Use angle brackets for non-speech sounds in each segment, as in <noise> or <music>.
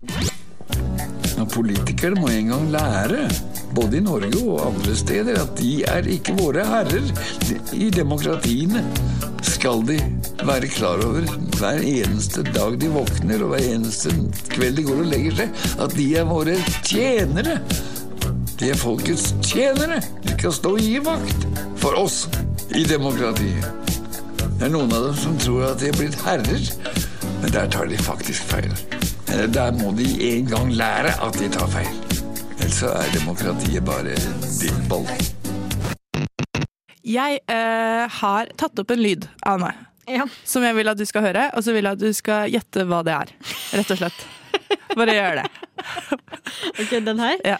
Ja, politikere må en gang lære, både i Norge og andre steder, at de er ikke våre herrer. I demokratiene skal de være klar over hver eneste dag de våkner og hver eneste kveld de går og legger seg, at de er våre tjenere. De er folkets tjenere. De skal stå og gi vakt for oss i demokratiet. Det er noen av dem som tror at de er blitt herrer, men der tar de faktisk feil. Eller der må de en gang lære at de tar feil. Ellers så er demokratiet bare drittball. Jeg eh, har tatt opp en lyd av meg Ja. som jeg vil at du skal høre, og så vil jeg at du skal gjette hva det er. Rett og slett. Bare gjør det. <laughs> Ok, den her. Ja.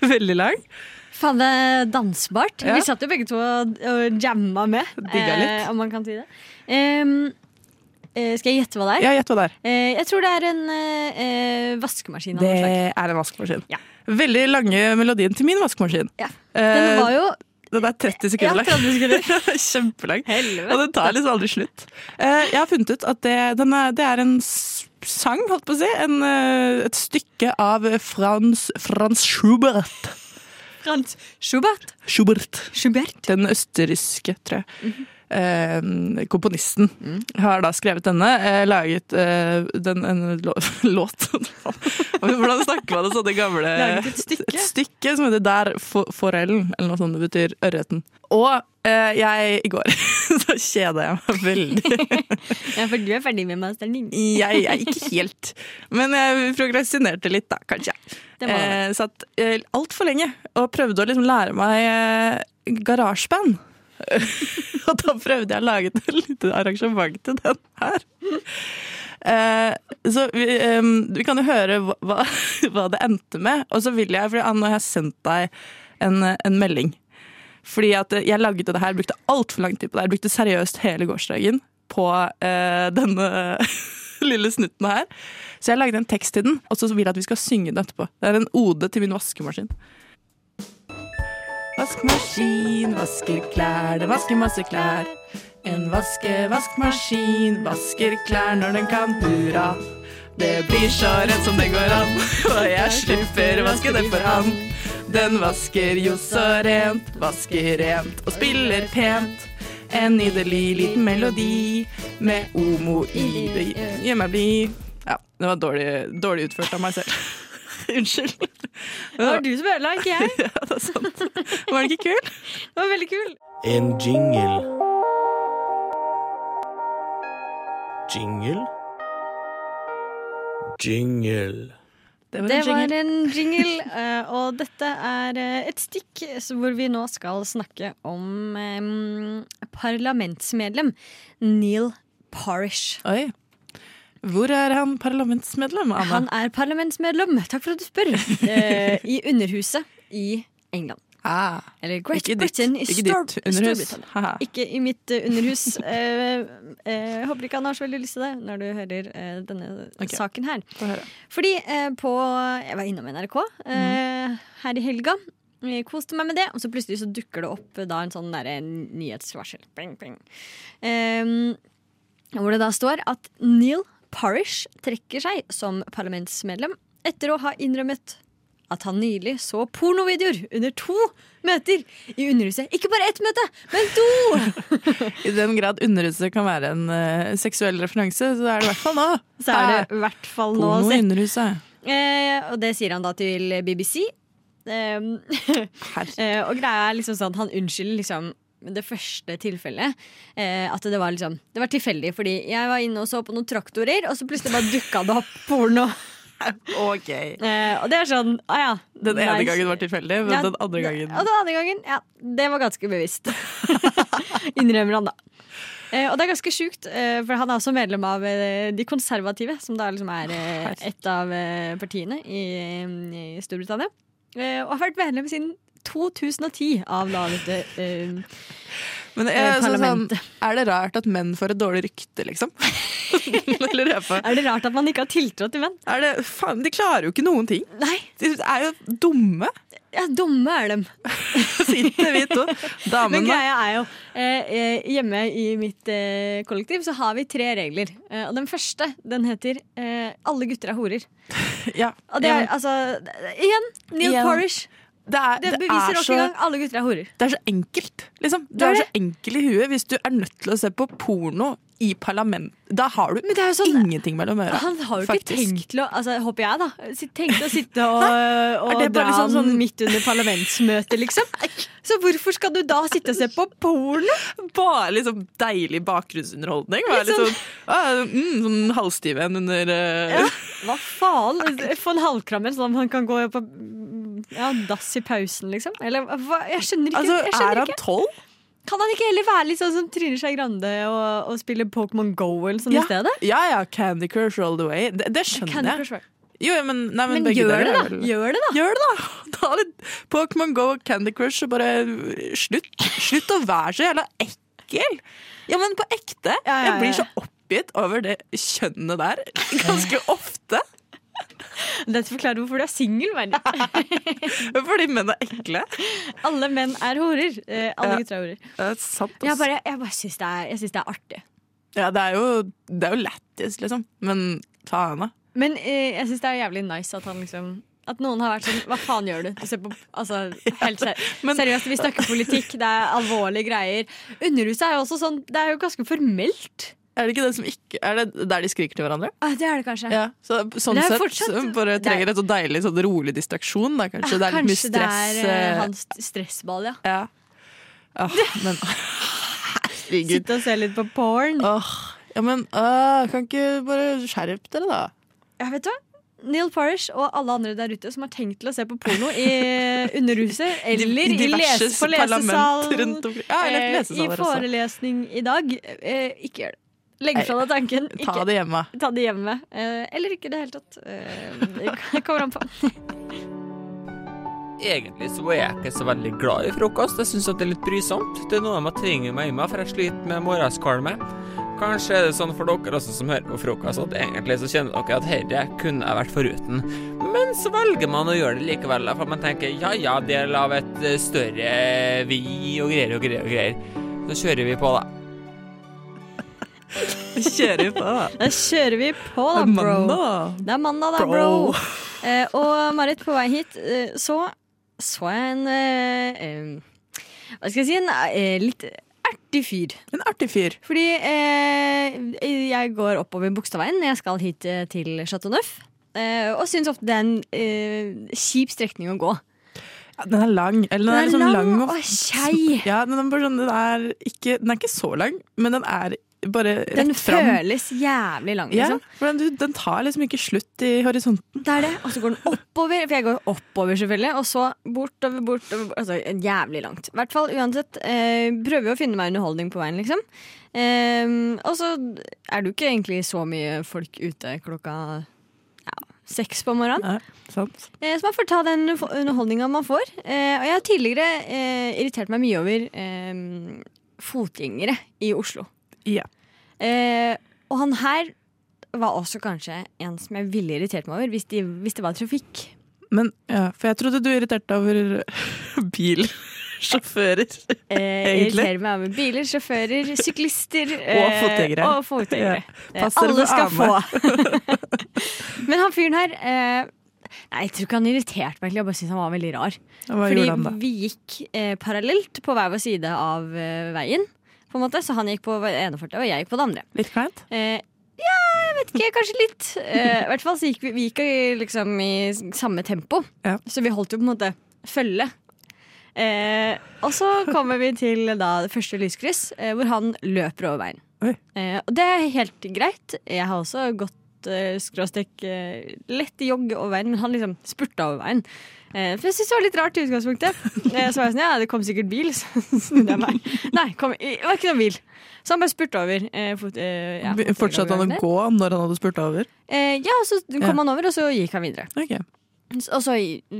<laughs> Veldig lang. Faen, det er dansbart. Ja. Vi satt jo begge to og, og jamma med, Digga litt. eh, om man kan si det. Um, eh, skal jeg gjette hva det er? Ja, gjett hva det er. Eh, jeg tror det er en eh, eh, vaskemaskin Det er en vaskemaskin. Ja. Veldig lange melodien til min vaskemaskin. Ja. Den var jo Den er 30 ja, sekunder lang. <laughs> 30 sekunder. Kjempelang. Helvete. Og den tar liksom aldri slutt. Eh, jeg har funnet ut at det, den er, det er en sang, holdt på å si. En, eh, et stykke av Frans, Frans Schubert. Frans Schubert. Schubert. Schubert. Den østerrikske, tror jeg. Eh, komponisten Mm. har da skrevet denne. Eh, laget eh, den, en <laughs> låt Hvordan snakker man det sånne gamle Laget et stykke? Et stykke som heter Der forellen, eller noe sånt. Det betyr ørreten. Og eh, jeg i går <laughs> så kjeda jeg meg veldig. <laughs> Ja, for du er ferdig med masteren din. Jeg er ikke helt, men jeg progresjonerte litt da, kanskje. Eh, satt eh, altfor lenge og prøvde å liksom lære meg eh, garasjeband. <laughs> og da prøvde jeg å lage et lite arrangement til den her. Eh, så vi, eh, vi kan jo høre hva, <laughs> hva, det endte med. Og så vil jeg, for har jeg sendt deg en, en melding. Fordi at jeg lagde det her, brukte altfor lang tid på det. Jeg brukte seriøst hele gårsdagen på eh, denne <laughs> lille snutten her. Så jeg lagde en tekst til den, og så vil jeg at vi skal synge den etterpå. Det er en ode til min vaskemaskin. Vaskemaskin vasker klær, den vasker masse klær. En vaske-vaskmaskin vasker klær når den kan, hurra. Det blir så rent som det går an, <laughs> og jeg slipper vaske det for han. Den vasker jo så rent, vasker rent og spiller pent. En nydelig liten melodi med Omo i det gjør meg blid. Ja, det var dårlig, dårlig utført av meg selv. <laughs> Unnskyld. Det var du som ødela, ikke jeg. <laughs> Ja, det er sant. Var den ikke kul? <laughs> Det var veldig kul. En jingle. Jingle? Jingle. Det var Det jingle, var en jingle, eh, og dette er eh, et stikk hvor vi nå skal snakke om um, parlamentsmedlem Neil Parish. Oi. Hvor er han parlamentsmedlem, Anna? Han er parlamentsmedlem, takk for at du spør, <laughs> eh, i Underhuset i England. ah, Eller Great ikke ditt, Britain i ikke Stor ditt underhus. Storbritannia. Ikke i mitt eh, underhus. <laughs> Eh, eh, jeg håper ikke han har så veldig lyst til det når du hører denne okay. saken her. Fordi på Jeg var innom NRK eh, her i helga. Jeg koste meg med det, og så plutselig så dukker det opp da en sånn derre nyhetsvarsel. Bing, bing. Ehm, hvor det da står at Neil Parish trekker seg som parlamentsmedlem etter å ha innrømmet at han nylig så pornovideoer under to møter i Underhuset. Ikke bare ett møte, men to! <laughs> I den grad underhuset kan være en uh, seksuell referanse, så er det i hvert fall nå. Så er det i hvert fall nå Porno i underhuset. Eh, og det sier han da til BBC. Eh, <laughs> Eh, og greia er liksom sånn at han unnskylder liksom det første tilfellet. Eh, at det var liksom Det var tilfeldig, fordi jeg var inne og så på noen traktorer, og så plutselig bare dukka det opp porno. <laughs> Ok. Eh, og det er sånn ah, ja, Den ene nei, gangen var tilfeldig, men Ja, den andre gangen Og den andre gangen, ja, det var ganske bevisst. <laughs> Innrømmer han, da. Eh, og det er ganske sjukt, eh, for han er også medlem av eh, De konservative, som da liksom er eh, et av partiene i, i Storbritannia. eh, og har vært medlem siden 2010 av da dette eh, Men jeg, Eh, er sånn, er det rart at menn får et dårlig rykte, liksom? <laughs> Er det rart at man ikke har tiltro til menn? Er det, faen, de klarer jo ikke noen ting. Nei, De er jo dumme, ja, dumme er dem. <laughs> sitter vi to. Men greia er jo eh, eh, Hjemme i mitt eh, kollektiv så har vi tre regler. Eh, og den første den heter eh, 'Alle gutter er horer'. <laughs> Ja, Og det er ja, altså Igjen, Neil. Porish. Det, er, Det beviser er nok en gang 'Alle gutter er horer'. det er så enkelt, liksom. Det er er så enkel i huet hvis du er nødt til å se på porno i parlament. Da har du sånn ingenting mellom øra. Han har jo ikke faktisk. tenkt til å altså, Håper jeg, da. Tenkt å <laughs> sitte og, og dra liksom sånn- midt under parlamentsmøtet, liksom. Så hvorfor skal du da sitte og se på porno? Bare liksom deilig bakgrunnsunderholdning. Bare Litt sånn, ah, mm, sånn halvstiv en under uh... Ja, hva faen? <laughs> Få en halvkrammer sånn at han kan gå på ja, dass i pausen, liksom. Eller hva? Jeg skjønner ikke. Altså, jeg er han tolv? Kan han ikke heller være litt sånn som Trine Skei Grande og, og spille Pokémon Go eller sånn Ja. i stedet? Ja ja, Candy Crush all the way. Det, det skjønner jeg. Crush Jo, men, nei, men, Men gjør det, da! vel- Gjør det, da! Gjør det, da! <laughs> Ta litt Pokémon Go og Candy Crush og bare slutt. Slutt å være så jævla ekkel! Ja, men på ekte. Ja, ja, Jeg blir så oppgitt over det kjønnet der ganske <laughs> ofte. <laughs> Dette forklarer hvorfor du er singel, Mari. <laughs> Fordi menn er ekle. Alle menn er horer. Eh, alle Ja. gutter er horer. Det er sant, Jeg bare, jeg bare syns det, det er artig. Ja, det er jo, det er jo lættis, liksom. Men faen, da. Men eh, jeg syns det er jævlig nice at han liksom at noen har vært sånn Hva faen gjør du? du ser på, altså, helt ser, <laughs> seriøst, vi snakker politikk, det er alvorlige greier. Underhuset er jo også sånn Det er jo ganske formelt. Er det ikke det som ikke Er det der de skriker til hverandre? Ah, det er det kanskje. Ja, så sånn Det sett fortsatt- så bare er- trenger et så deilig sånn rolig distraksjon. Da, kanskje. Ah, det er litt mye kanskje det er eh, hans stressball, ja. Ja. Ah, men <laughs> Herregud. Sitte og se litt på porn. Oh, ja, men uh, kan ikke bare skjerpe dere, da? Ja, vet du hva? Neil Parish og alle andre der ute som har tenkt til å se på porno i <laughs> Underhuset eller i, diverse les, på lesesalen, lesesal. Ja, eller eh, i forelesning også. i dag, eh, ikke gjør det. Legg fra deg tanken. <laughs> Ta det hjemme. ta det hjemme. Eh, eller ikke i det hele tatt. Eh, det kommer an på. <laughs> Egentlig så er jeg ikke så veldig glad i frokost. Jeg syns det er litt brysomt. Det er noe med å tvinge meg i meg, for jeg sliter med morgenskvalme. Kanskje er det sånn for dere også som hører på frokost, at egentlig så kjenner dere at dette kunne jeg vært foruten. Men så velger man å gjøre det likevel, for man tenker ja ja, del av et eh, større vi og greier og greier og greier. Så kjører vi på, da. Kjører vi på, da. Da kjører vi på, da, bro. Det er mandag, da, bro. Eh, og Marit, på vei hit eh, så så jeg en eh, Hva skal jeg si? En eh, litt artig fyr. En artig fyr. Fordi eh, jeg går oppover Bogstadveien når jeg skal hit til Chateau Neuf. Eh, og syns ofte det er en kjip strekning å gå. Ja, den er lang. Eller den, Den er, er liksom lang lang, og skei. Ja, den er, sånn, den, er ikke, den er ikke så lang, men den er bare rett Den fram. føles jævlig lang, Ja, liksom. den, du- den tar liksom ikke slutt i horisonten. Det er det. Og så går den oppover, for jeg går oppover selvfølgelig, og så bortover, bortover Altså jævlig langt. I hvert fall uansett. Eh, prøver jo å finne meg underholdning på veien, liksom. Eh, og så er det jo ikke egentlig så mye folk ute klokka ja, seks på morgenen. Ja, sant? Eh, så man får ta den underholdninga man får. Eh, og jeg har tidligere eh, irritert meg mye over eh, fotgjengere i Oslo. Ja. Eh, og han her var også kanskje en som jeg ville irritert meg over hvis, de, hvis det var trafikk. Men, ja, for jeg trodde du irriterte over <laughs> bilsjåfører. Eh, Egentlig. irriterer meg over biler, sjåfører, syklister <laughs> Og fotgjengere. Og fotgjengere. Ja. Alle skal få. <laughs> Men han fyren her eh, Nei, Jeg tror ikke han irriterte meg, jeg bare syntes han var veldig rar. Hva Fordi vi gikk eh, parallelt på hver vår side av eh, veien. På en måte, Så han gikk på det ene og jeg gikk på det andre. Litt kleint? Eh, ja, jeg vet ikke, kanskje litt. Eh, I hvert fall så gikk vi, vi gikk liksom i samme tempo, Ja. så vi holdt jo på en måte følge. Eh, og så kommer vi til da, det første lyskryss, eh, hvor han løper over veien. Eh, og det er helt greit. Jeg har også gått eh, skråstek eh, lett jogg over veien, men han liksom spurta over veien. Eh, for jeg syntes det var litt rart i utgangspunktet. Eh, så var jeg sånn, ja, det kom sikkert bil. <laughs> Så snudde jeg meg. Nei, kom, det var ikke noen bil. Så han bare spurte over. Eh, fot, ja, Fortsatte han å gå når han hadde spurt over? Ja, så kom Ja. han over, og så gikk han videre. Ok. Og så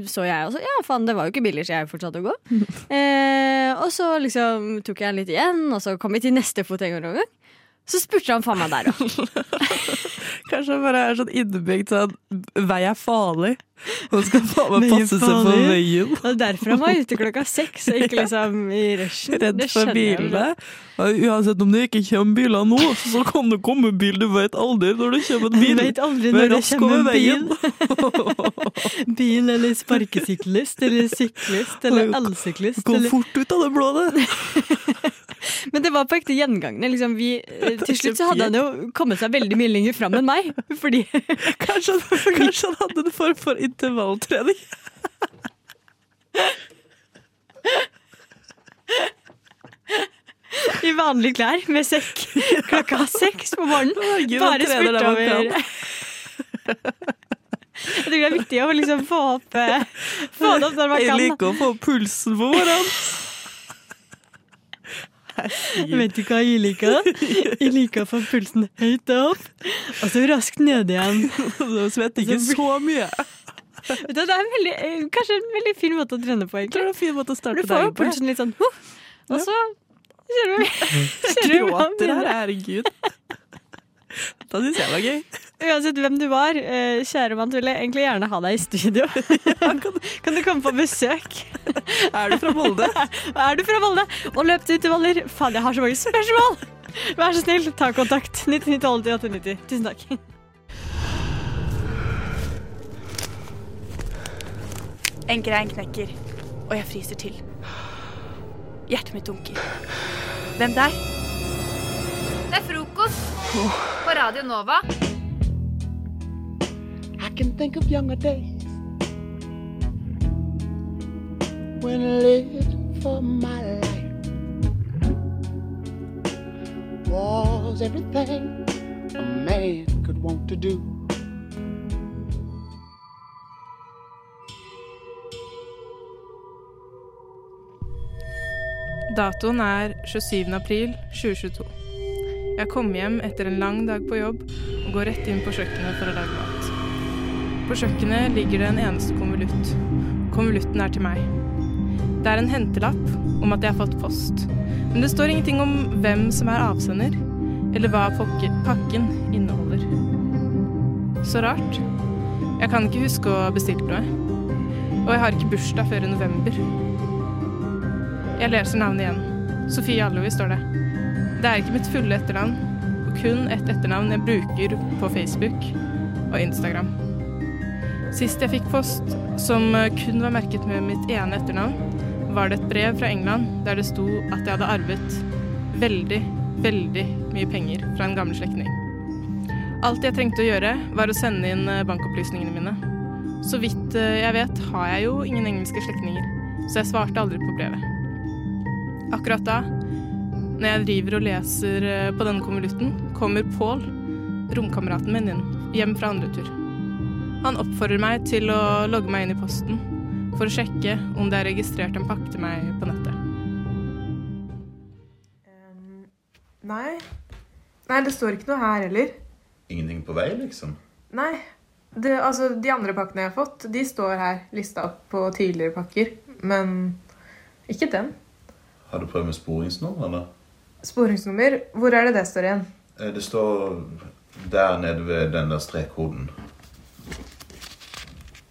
så jeg også Ja, faen, det var jo ikke billig, så jeg fortsatte å gå. <laughs> Eh, og så liksom tok jeg litt igjen, og så kom vi til neste fotgjengerovergang. Så spurte han faen meg der òg. <laughs> Kanskje han bare er sånn innebygd sånn vei er farlig. Man skal faen meg passe seg på veien. Det er derfor han var ute klokka seks, og ikke <laughs> liksom i rushen. Redd for bilene. Uansett om det ikke kommer biler nå, så kan det komme bil. Du vet aldri når det kommer en Du vet aldri når det kommer en veien. bil. <laughs> Bil eller sparkesyklist eller syklist eller elsyklist. Gå fort ut av det bladet. <laughs> Men det var på ekte gjengangene. Liksom vi, <laughs> eh, til slutt så hadde han jo kommet seg veldig mye lenger fram enn meg. <laughs> Fordi Kanskje, kanskje han hadde en form for intervalltrening. i vanlige klær med sekk klokka seks på morgenen. Bare spurt spurte over. Jeg tror det er viktig å liksom få opp eh, Få det opp når man Jeg liker å få pulsen på morgenen. <laughs> Vet du hva jeg liker? Jeg liker å få pulsen høyt opp, og så raskt ned igjen. <laughs> Du svetter ikke så mye. <laughs> Det er en veldig, eh, kanskje en veldig fin måte å trene på, tror egentlig. det er en fin måte å starte Du får jo pulsen litt sånn Og så kjører du. Gråter her, herregud. Da syns jeg det var gøy. Uansett hvem du var, eh, kjære mann, vil jeg egentlig gjerne ha deg i studio. <laughs> kan du komme på besøk? Er du fra Molde? <laughs> Er du fra Molde og løp til utevaller? Faen, jeg har så mange spørsmål! Vær så snill, ta kontakt. 9912 8890. Tusen takk. En grein knekker, og jeg fryser til. Hjertet mitt dunker. Hvem der? Det er frokost på Radio Nova. Can think of younger days when lived for my life was everything a man could want to do. Datoen er 27. april 2022. Jeg kommer hjem etter en lang dag på jobb og går rett inn på kjøkkenet for å lage mat. På kjøkkenet ligger det en eneste konvolutt. Konvolutten er til meg. Det er en hentelapp om at jeg har fått post, men det står ingenting om hvem som er avsender, eller hva pakken inneholder. Så rart. Jeg kan ikke huske å ha bestilt noe. Og jeg har ikke bursdag før i november. Jeg leser navnet igjen. Sofie Allovi står det. Det er ikke mitt fulle etternavn, og kun et etternavn jeg bruker på Facebook og Instagram. Sist jeg fikk post som eh, kun var merket med mitt ene etternavn, var det et brev fra England der det sto at jeg hadde arvet veldig, veldig mye penger fra en gammel slektning. Alt jeg trengte å gjøre, var å sende inn eh, bankopplysningene mine. Så vidt eh, jeg vet, har jeg jo ingen engelske slektninger, så jeg svarte aldri på brevet. Akkurat da, når jeg driver og leser på denne konvolutten, kommer Paul, romkameraten min, inn, hjem fra andre tur. Han oppfordrer meg til å logge meg inn i posten for å sjekke om det er registrert en pakke til meg på nettet. Nei. Nei, det står ikke noe her heller. Ingenting på vei, liksom? Nei. Det, altså, de andre pakkene jeg har fått, de står her lista opp på tidligere pakker. Men ikke den. Har du prøvd med sporingsnummer, eller? Sporingsnummer, hvor er det det står igjen? Eh, Det står der nede ved den der strekkoden.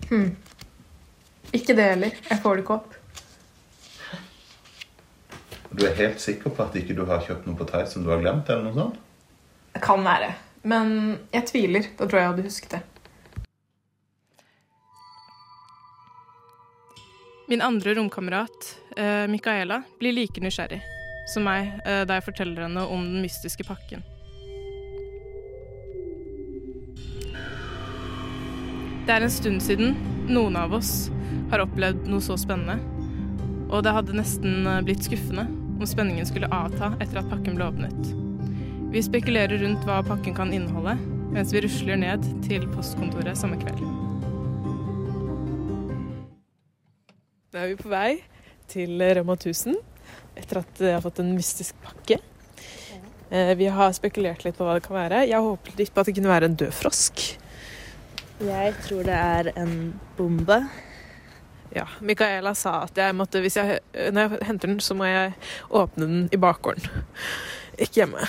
Hm. Ikke det heller. Jeg får det ikke opp. Du er helt sikker på at ikke du har kjøpt noe på Thai som du har glemt, eller noe sånt? Det kan være. Men jeg tviler. Da tror jeg jeg hadde husket det. Min andre romkamerat, eh, Micaela, blir like nysgjerrig som meg eh, da jeg forteller henne om den mystiske pakken. Det er en stund siden noen av oss har opplevd noe så spennende, og det hadde nesten eh, blitt skuffende om spenningen skulle avta etter at pakken ble åpnet. Vi spekulerer rundt hva pakken kan inneholde, mens vi rusler ned til postkontoret samme kveld. Da er vi på vei til Rema 1000 etter at jeg har fått en mystisk pakke. Eh, Vi har spekulert litt på hva det kan være. Jeg håpet litt på at det kunne være en død frosk. Jeg tror det er en bombe. Ja, Micaela sa at jeg måtte, hvis jeg, når jeg henter den, så må jeg åpne den i bakgården. Ikke hjemme.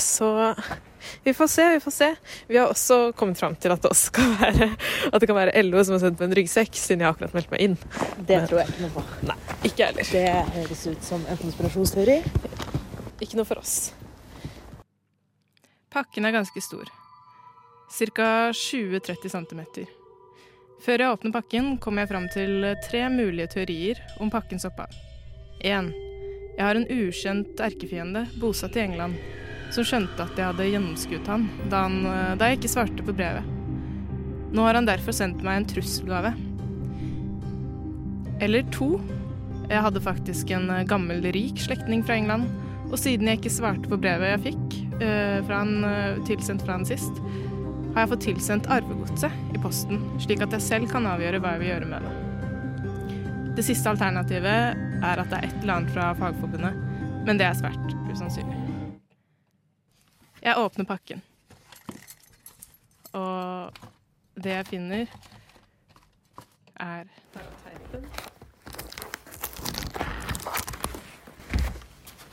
Så vi får se, vi får se. Vi har også kommet fram til at det, også skal være, at det kan være LO som har sendt meg en ryggsekk, siden jeg har akkurat meldt meg inn. Det tror jeg ikke noe på. Nei, ikke heller. Det høres ut som en konspirasjonsteori. Ikke noe for oss. Pakken er ganske stor. Ca. 20-30 cm. Før jeg åpner pakken, kommer jeg fram til tre mulige teorier om pakkens opphav. 1. Jeg har en ukjent erkefiende bosatt i England som skjønte at jeg hadde gjennomskuet han da, han da jeg ikke svarte på brevet. Nå har han derfor sendt meg en trusselgave. Eller to. Jeg hadde faktisk en gammel, rik slektning fra England, og siden jeg ikke svarte på brevet jeg fikk eh, fra han, eh, tilsendt fra han sist, har jeg fått tilsendt arvegodset i posten, slik at jeg selv kan avgjøre hva jeg vil gjøre med det. Det siste alternativet er at det er et eller annet fra Fagforbundet, men det er svært usannsynlig. Jeg åpner pakken. Og det jeg finner, er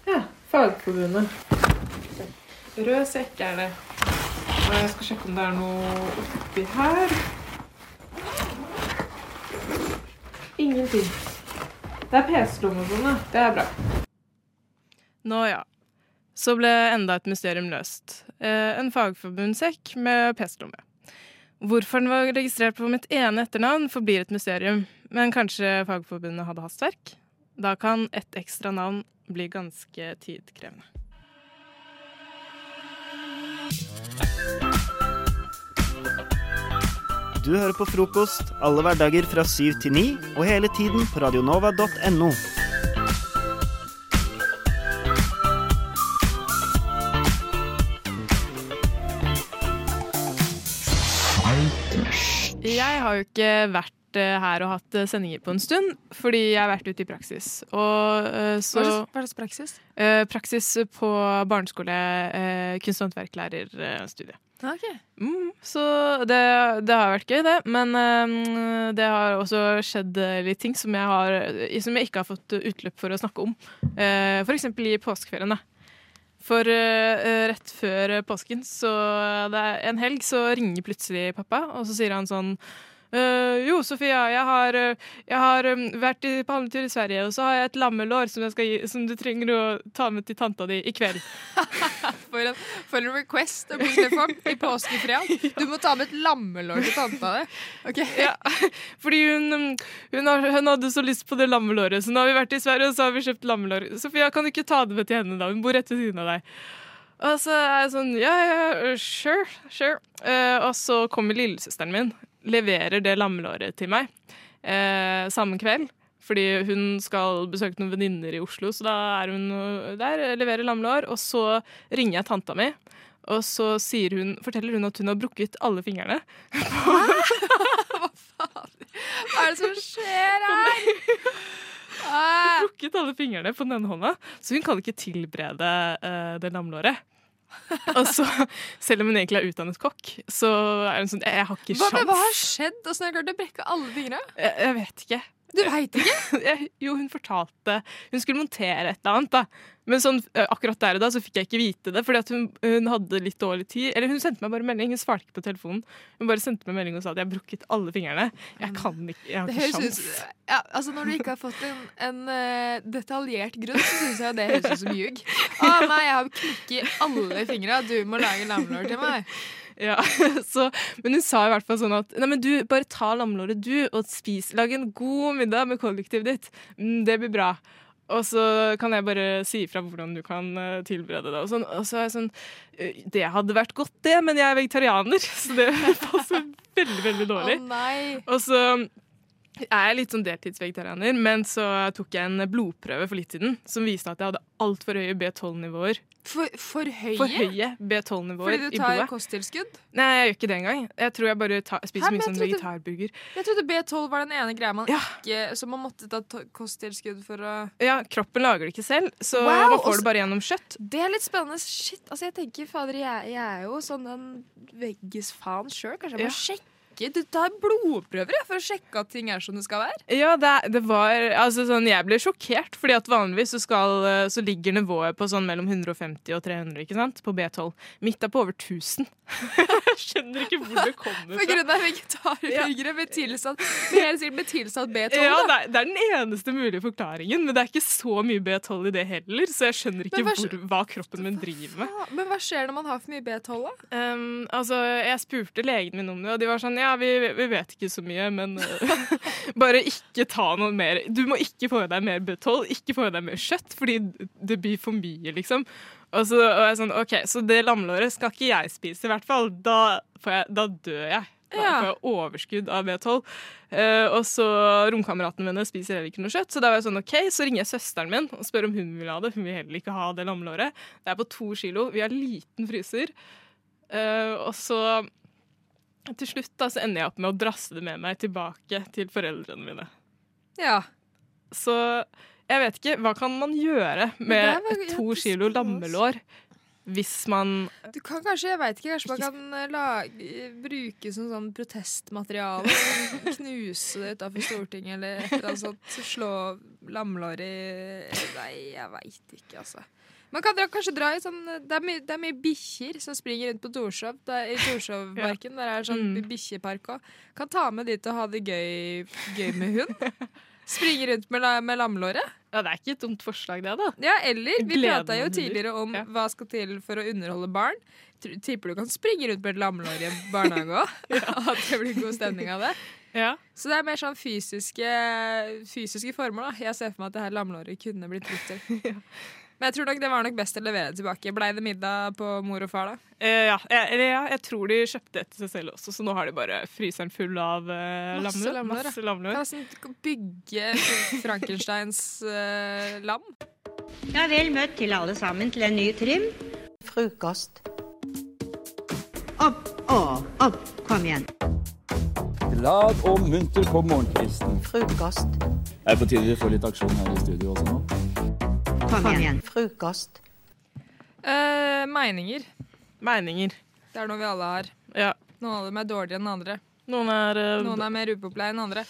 Ja, Fagforbundet. Rød sekk er det. Jeg skal sjekke om det er noe oppi her. Ingenting. Det er PC-lomme og sånn. Det er bra. Nå ja. Så ble enda et mysterium løst. Eh, en fagforbundssekk med PC-lomme. Hvorfor den var registrert på mitt ene etternavn, forblir et mysterium. Men kanskje Fagforbundet hadde hastverk? Da kan ett ekstra navn bli ganske tidkrevende. Du hører på frokost alle hverdager fra syv til ni, og hele tiden på radionova.no. Jeg har jo ikke vært eh, her og hatt eh, sendinger på en stund, fordi jeg har vært ute i praksis. Og, eh, så, Hva slags- praksis? Praksis på barneskole, kunst- og håndverklærerstudiet. Ok. Mm, så det, det har vært gøy, det. Men eh, det har også skjedd litt ting som jeg, har, som jeg ikke har fått utløp for å snakke om. Uh, for eksempel i påskeferien. da. For uh, rett før påsken, så det er en helg, så ringer plutselig pappa, og så sier han sånn «Eh, jo, Sofia, jeg har, eh, jeg har eh, vært i, på handletur i Sverige, og så har jeg et lammelår som, gi, som du trenger å ta med til tanta di i kveld. <laughs> For en, for en request å plutselig få i påskefred. <laughs> Du må ta med et lammelår til tanta di. Okay. <laughs> Ja, fordi hun, um, hun, har, hun hadde så lyst på det lammelåret, så nå har vi vært i Sverige, og så har vi kjøpt lammelår. Sofia, kan du ikke ta det med til henne, da? Hun bor rett ved siden av deg. Og så er jeg sånn Ja, ja, sure, sure. Uh, og så kommer lillesøsteren min, leverer det lammelåret til meg eh, samme kveld. Fordi hun skal besøke noen venninner i Oslo, så da er hun der, leverer lammelår. Og så ringer jeg tanta mi, og så hun, forteller hun at hun har brukket alle fingrene. Hæ? <laughs> Hva faen? Hva er det som skjer her? Ah. Brukket alle fingrene på den ene hånda, så hun kan ikke tilberede uh, det lammelåret. Og så, selv om hun egentlig er utdannet kokk, så er hun sånn Jeg har ikke Hva, hva har skjedd? Åssen har du klart å brekke alle fingrene? Jeg, jeg vet ikke. Du veit ikke? <laughs> Jo, hun fortalte Hun skulle montere et eller annet, da. Men sånn, akkurat der og da så fikk jeg ikke vite det, fordi hun, hun hadde litt dårlig tid. Eller hun sendte meg bare melding. Hun svarte ikke på telefonen. Hun bare sendte meg melding og sa at jeg har brukket alle fingrene. Jeg kan ikke, jeg har ikke sjans. ut ja, altså Når du ikke har fått en, en uh, detaljert grunn, så syns jeg det høres ut som ljug. Å nei, jeg har knukket alle fingra. Du må lage lammelår til meg. Ja, <laughs> så, men hun sa i hvert fall sånn at Nei, men du, bare ta lammelåret du, og spis. Lag en god middag med kollektivet ditt. Mm, det blir bra. Og så kan jeg bare si ifra hvordan du kan eh, tilberede det. Og, sånn. og så er jeg sånn eh, Det hadde vært godt, det, men jeg er vegetarianer, <laughs> så det passer veldig, veldig dårlig. Nei. Og så er litt sånn deltidsvegetarianer, men så tok jeg en blodprøve for litt siden som viste at jeg hadde altfor høye B12-nivåer. For, for høye? For høye B12-nivåer i blodet. Fordi du tar kosttilskudd? Nei, jeg gjør ikke det engang. Jeg tror jeg bare tar, spiser Hæ, mye sånn vegetarburger. Jeg trodde B12 var den ene greia man ikke Så man måtte ta kosttilskudd for å Ja, kroppen lager det ikke selv, så Wow, man får også, det bare gjennom kjøtt. Det er litt spennende. Shit, altså jeg tenker, fader, jeg, jeg er jo sånn en veggisfan sjøl. Kanskje jeg må Ja. sjekke sjekke Du tar blodprøver ja, for å sjekke at ting er som det skal være. Ja, det, det var altså sånn, Jeg ble sjokkert, fordi at vanligvis så, skal, eh, så ligger nivået på sånn mellom 150 og 300 ikke sant? på B12. Mitt er på over 1000. <laughs> jeg skjønner ikke hvor det kommer På grunn av vegetarburgere med tilsatt med helt sikkert med tilsatt B12. Ja, det er, det er den eneste mulige forklaringen, men det er ikke så mye B12 i det heller. Så jeg skjønner ikke hva- hvor, hva kroppen min driver med. Men hva skjer når man har for mye B12, da? Um, altså, Jeg spurte legen min om det, og de var sånn Ja, vi, vi vet ikke så mye, men uh, <laughs> bare ikke ta noe mer. Du må ikke få i deg mer B12, ikke få i deg mer kjøtt, fordi det blir for mye, liksom. Og så og jeg sånn, ok, så det lammelåret skal ikke jeg spise, i hvert fall. Da, får jeg, da dør jeg. Da Ja. får jeg overskudd av B12. Uh, og så Romkameratene mine spiser heller ikke noe kjøtt. Så da var jeg sånn, ok, så ringer jeg søsteren min og spør om hun vil ha det. Hun vil heller ikke ha det lammelåret. Det er på to kilo. Vi har liten fryser. Uh, og så til slutt da, så ender jeg opp med å drasse det med meg tilbake til foreldrene mine. Ja. Så jeg vet ikke, hva kan man gjøre med var- ja, to kilo lammelår hvis man Du kan kanskje, jeg vet ikke, kanskje man kan eh, lage, bruke som sånn protestmateriale. <laughs> Knuse det utafor Stortinget eller et eller annet sånt. Slå lammelår i Nei, jeg veit ikke, altså. Man kan dra, kanskje dra i sånn Det er mye, det er mye bikkjer som springer rundt på Torshov. I I Torshovparken <laughs> der er sånn Mm. bikkjepark òg. Kan ta med dit og ha det gøy, gøy med hund. <laughs> Springe rundt med, la- med lamlåret. Ja, det er ikke et dumt forslag, det, da. Ja, eller vi prata jo tidligere om hva skal til for å underholde barn. Tipper du kan springe rundt med et lamlår i en barnehage òg? <laughs> At det blir god stemning av det. Så det er mer sånn fysiske, fysiske formål. da Jeg ser for meg at det her lamlåret kunne blitt brukt til. Men jeg tror nok det var nok best å levere det tilbake. Blei det middag på mor og far, da? Eh, ja, jeg, ja, jeg tror de kjøpte et til seg selv også, så nå har de bare fryseren full av eh, Masse lammelår. Masse ja. lammelår. Kan nesten bygge Frankensteins eh, lam. Ja, vel møtt til alle sammen til en ny trim. Frokost. Opp, opp, opp, kom igjen. Glad og munter på morgenkvisten. Frokost. Det er på tide vi får litt aksjon her i studio også nå. Kom igjen. Frokost. Eh, meninger. Meninger. Det er noe vi alle har. Ja. Noen av dem er dårligere enn andre. Noen er, uh, Noen er mer upopulære enn andre.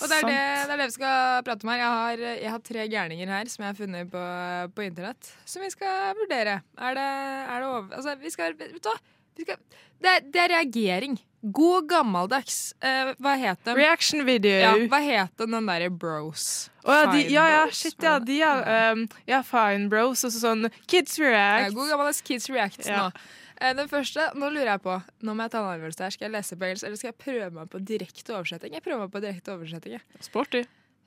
Og det er det, det er det vi skal prate om her. Jeg har, jeg har tre gærninger her som jeg har funnet på, på internett, som vi skal vurdere. Er det, er det over... Altså, vi skal Vet du hva? Vi skal, det, det er reagering. God gammeldags. Eh, hva het den? Reaction video. Ja, hva het den, den derre bros? Å, ja, de, ja, ja, shit, ja, de er um, Ja, Fine Bros. Og sånn Kids React. Ja, god gammeldags Kids React nå. Eh, Den første, nå lurer jeg på Nå må jeg ta en avgjørelse her. Skal jeg lese på engelsk, eller skal jeg prøve meg på direkte oversetting? Jeg prøver meg på direkte oversetting. Sporty.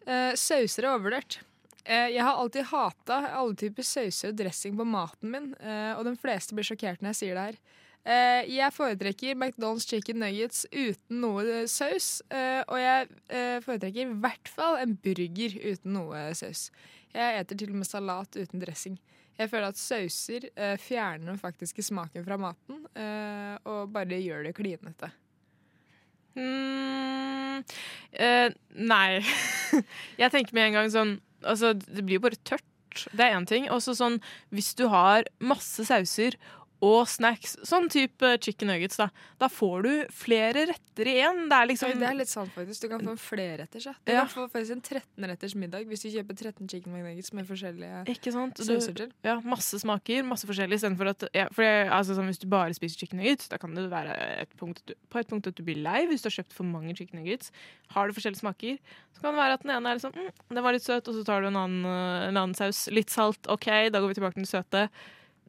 Eh, sauser er overvurdert. Eh, jeg har alltid hata alle typer sauser og dressing på maten min, eh, og de fleste blir sjokkert når jeg sier det her. Eh, jeg foretrekker McDonald's chicken nuggets uten noe saus, eh, og jeg eh, foretrekker i hvert fall en burger uten noe saus. Jeg eter til og med salat uten dressing. Jeg føler at sauser fjerner den faktiske smaken fra maten, og bare gjør det klinete. Mm, eh, nei. <laughs> jeg tenker med en gang sånn Altså, det blir jo bare tørt. Det er én ting. Og så sånn, hvis du har masse sauser og snacks, sånn type chicken nuggets, da, da får du flere retter igjen. Det er liksom Oi, det er litt sant, faktisk. Du kan få flere flerretters. Ja. Du kan få faktisk en 13-retters middag hvis du kjøper 13 chicken nuggets med forskjellige Ikke sant? sauser til. ja, masse smaker, masse forskjellig. Istedenfor at ja, for jeg, altså, sånn, Hvis du bare spiser chicken nuggets, da kan det være et punkt, på et punkt at du blir lei hvis du har kjøpt for mange chicken nuggets. Har du forskjellige smaker, så kan det være at den ene er liksom mm, den var litt søt, og så tar du en annen, eh, en annen saus. Litt salt, OK, da går vi tilbake til den søte.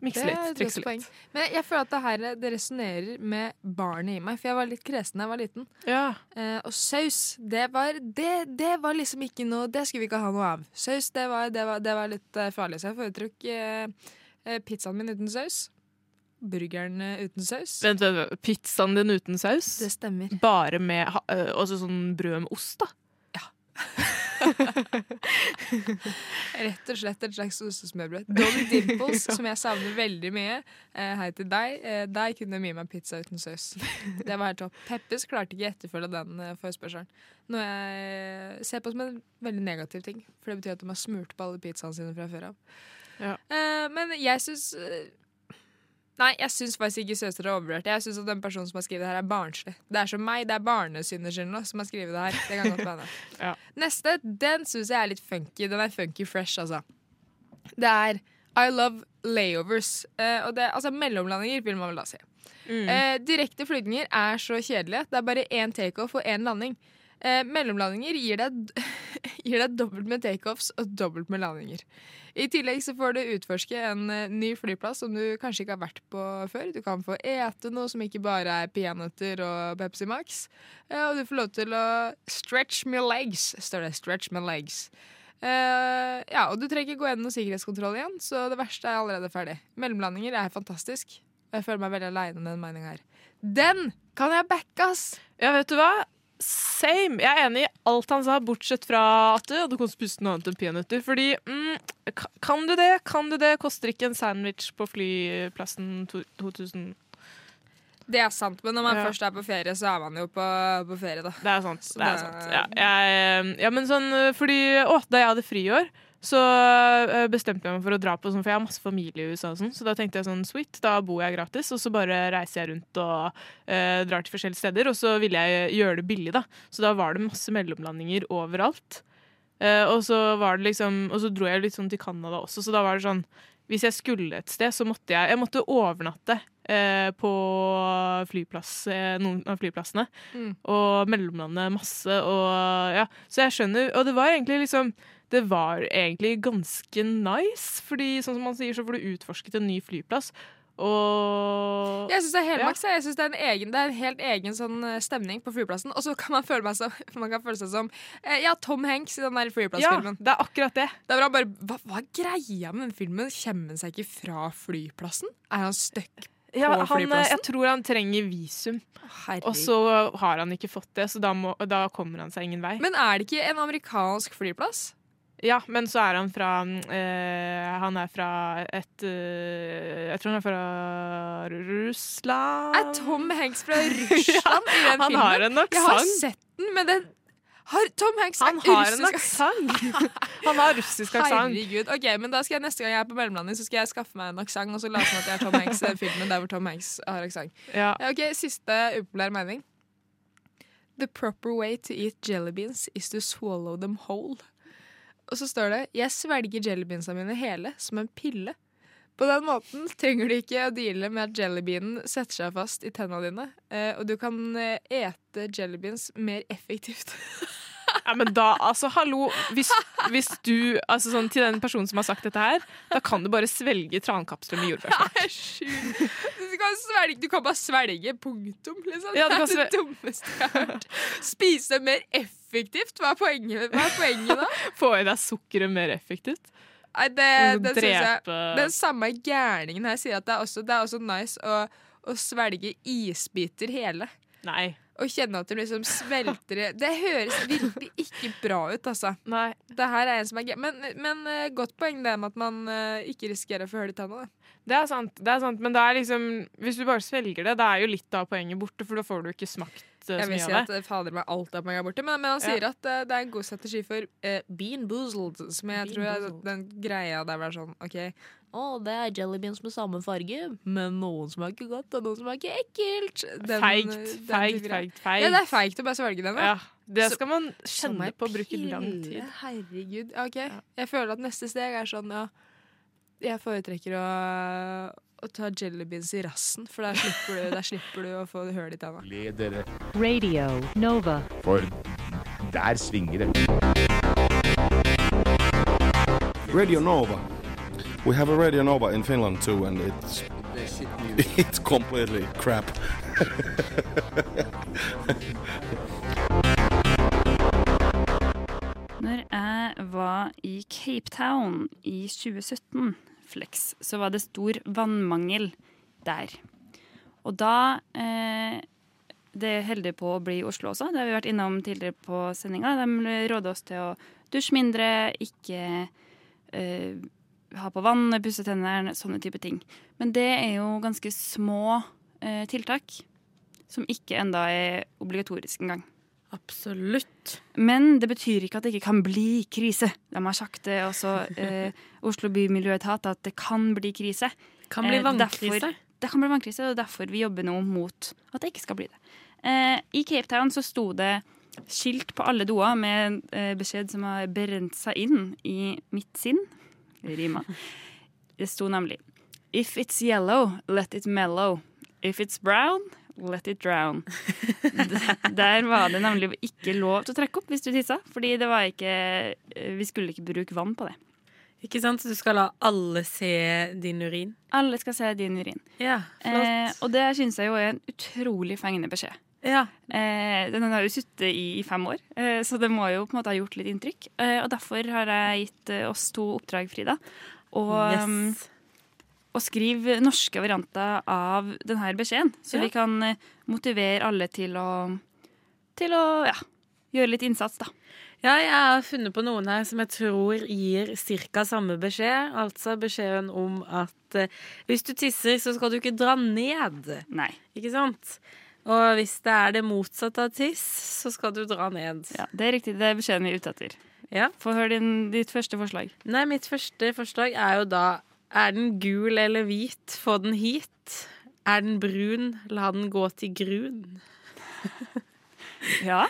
Mikse litt, trikse litt. Men jeg føler at det her det resonnerer med barnet i meg, for jeg var litt kresen da jeg var liten. Eh, og saus, det var, det, det var liksom ikke noe Det skulle vi ikke ha noe av. Saus, det var, det var, det var litt eh, farlig, så jeg foretrukk eh, eh, pizzaen min uten saus. Burgeren eh, uten saus. Vent, vent, vent, Pizzaen din uten saus? Det stemmer. Bare med ha- også sånn brød med ost, da? <laughs> <laughs> Rett og slett et slags ostesmørbrød. Dolly Dimples, <laughs> som jeg savner veldig mye. Eh, hei til deg. Eh, deg kunne mye meg pizza uten saus. <laughs> Det var helt topp. Peppes klarte ikke etterfølge den eh, forespørselen. Noe jeg ser på som en veldig negativ ting. For det betyr at de har smurt på alle pizzaene sine fra før av. Ja. Eh, men jeg syns Nei, jeg syns faktisk ikke søstre er overvurdert. Jeg syns at den personen som har skrevet det her, er barnslig. Det er som meg, det er barnesynderskyld som har skrevet det her. Det kan godt være. <laughs> ja. Neste, den syns jeg er litt funky. Den er funky fresh, altså. Det er I love layovers. Eh, og det, altså mellomlandinger, vil man vel da si. Mm. Eh, direkte flygninger er så kjedelige. Det er bare én takeoff og én landing. Eh, mellomlandinger gir deg, <laughs> gir deg dobbelt med takeoffs og dobbelt med landinger. I tillegg så får du utforske en eh, ny flyplass som du kanskje ikke har vært på før. Du kan få ete noe som ikke bare er peanøtter og Pepsi Max. Eh, og du får lov til å stretch my legs, står det. Stretch my legs. Eh, ja, og du trenger ikke gå gjennom sikkerhetskontroll igjen, så det verste er allerede ferdig. Mellomlandinger er fantastisk. Og jeg føler meg veldig aleine med den meninga her. Den kan jeg backe, ass! Ja, vet du hva? Same. Jeg er enig i alt han sa, bortsett fra at du hadde spist noe annet enn peanøtter. Fordi mm, kan du det? Kan du det? Koster ikke en sandwich på flyplassen 2000 Det er sant, men når man Ja. først er på ferie, så er man jo på, på ferie, da. Det er sant. Det er sant. Ja, jeg, ja, men sånn fordi Å, da jeg hadde friår, så øh, bestemte jeg meg for å dra på sånn, for jeg har masse familie i USA og sånn, så da tenkte jeg sånn sweet, da bor jeg gratis, og så bare reiser jeg rundt og uh, drar til forskjellige steder, og så ville jeg gjøre det billig, da. Så da var det masse mellomlandinger overalt. Uh, og så var det liksom Og så dro jeg litt sånn til Canada også, så da var det sånn Hvis jeg skulle et sted, så måtte jeg Jeg måtte overnatte eh, på flyplass, eh, noen av flyplassene. Mm. Og mellomlande masse og ja. Så jeg skjønner Og det var egentlig liksom det var egentlig ganske nice, fordi sånn som man sier, så får du utforsket en ny flyplass. Og Jeg syns det er Helmaks. Ja. Jeg synes det, er en egen, det er en helt egen sånn eh, stemning på flyplassen. Og så kan man føle, så, <laughs> man kan føle seg som eh, Ja, Tom Hanks i den der flyplassfilmen. Ja, det er akkurat det. Det er bra bare, hva, hva er greia med den filmen? Kommer han seg ikke fra flyplassen? Er han stuck Ja, han, eh, jeg tror han trenger visum, og så har han ikke fått det, så da, må, da kommer han seg ingen vei. Men er det ikke en amerikansk flyplass? Ja, men så er han fra eh, Han er fra et eh, Jeg tror han er fra Russland Er Tom Hanks fra <laughs> Russland i den han filmen? har en Jeg har sett den, men den har Tom Hanks Han har en aksent! <laughs> Han har russisk aksent. Herregud. Ok, men da skal jeg Neste gang jeg er på mellomlandet, Så skal jeg skaffe meg en aksent og så late som at jeg er Tom Hanks i filmen der hvor Tom Hanks har aksent. Ja. Ok, Siste upopulær mening. The proper way to eat jelly beans is to swallow them whole. Og så står det Jeg svelger jellybeansa mine hele, som en pille. På den måten trenger du ikke å deale med at jellybeanen setter seg fast i tenna dine, eh, og du kan eh, ete jellybeans mer effektivt. <laughs> Ja, men da, altså, hallo Hvis, hvis du, altså sånn Til den personen som har sagt dette her, da kan du bare svelge trankapsler med jordbær. Det er sjukt. Du kan, svelge, du kan bare svelge, punktum. Liksom. Ja, det er det dummeste jeg har hørt. Spise mer effektivt? Hva er poenget, hva er poenget da? <laughs> Få i deg sukkeret mer effektivt. Nei, det, det synes jeg Den samme gærningen her sier at det er også, det er også nice å, å svelge isbiter hele. Nei. Og kjenne at du liksom svelter i Det høres virkelig ikke bra ut, altså. Nei. Det her er en som er gøy. Men, men uh, godt poeng det med at man uh, ikke risikerer å få hull i tanna. da. Det er sant, det er sant, men det er liksom Hvis du bare svelger det, da er jo litt av poenget borte, for da får du ikke smakt Jeg vil si at eh, fader meg alt er poenget borte, men, men han Ja. sier at uh, det er en god strategi for uh, bean boozled, som jeg Bean tror er den greia der var sånn OK. Å, det er jellybeans med samme farge, men noen smaker godt, og noen smaker ekkelt. Den- Feigt, den feigt, feigt, feigt. Ja, det er feigt å bare svelge den. Ja, det Så- skal man kjenne på og bruke lang tid. Herregud. Ja, OK. Jeg føler at neste steg er sånn, ja Jeg foretrekker å, å ta jellybeans i rassen, for der slipper du, der slipper du å få hull i tanna. Radio Nova. for der svinger det. Radio Nova. We have a Radio Nova in Finland too, and it's it's completely crap. Når jeg var i Cape Town i 2017, Flex, så var det stor vannmangel der. Og da eh, Det holder på å bli Oslo også, det har vi vært innom tidligere på sendinga. De råder oss til å dusje mindre, ikke eh, ha på vann, pusse tennene, sånne type ting. Men det er jo ganske små eh, tiltak som ikke enda er obligatorisk engang. Absolutt. Men det betyr ikke at det ikke kan bli krise. De har sagt det også, eh, Oslo bymiljøetat, at det kan bli krise. Kan bli Eh, vannkrise. derfor- det kan bli vannkrise, og derfor vi jobber nå mot at det ikke skal bli det. Eh, I Cape Town så sto det skilt på alle doer med eh, beskjed som har brent seg inn i mitt sinn. Det rimer. Det sto nemlig If it's yellow, let it mellow. If it's brown, let it drown. <laughs> Der var det nemlig ikke lov til å trekke opp hvis du tissa, fordi det var ikke eh, Vi skulle ikke bruke vann på det. Ikke sant? Så du skal la alle se din urin? Alle skal se din urin. Ja, flott. Eh, og det syns jeg jo er en utrolig fengende beskjed. Ja. Eh, den har jo sittet i, i fem år, eh, så det må jo på en måte ha gjort litt inntrykk. Eh, og derfor har jeg gitt eh, oss to oppdrag, Frida. Og, Yes. Og skriv norske varianter av denne beskjeden, så Ja. vi kan eh, motivere alle til å, til å ja, gjøre litt innsats, da. Ja, jeg har funnet på noen her som jeg tror gir ca. samme beskjed. Altså beskjeden om at eh, hvis du tisser, så skal du ikke dra ned. Nei. Ikke sant? Og hvis det er det motsatte av tiss, så skal du dra ned. Ja, Det er riktig, det er beskjeden vi er ute etter. Ja. Få høre din, ditt første forslag. Nei, mitt første forslag er jo da Er den gul eller hvit, få den hit. Er den brun, la den gå til grun. Ja,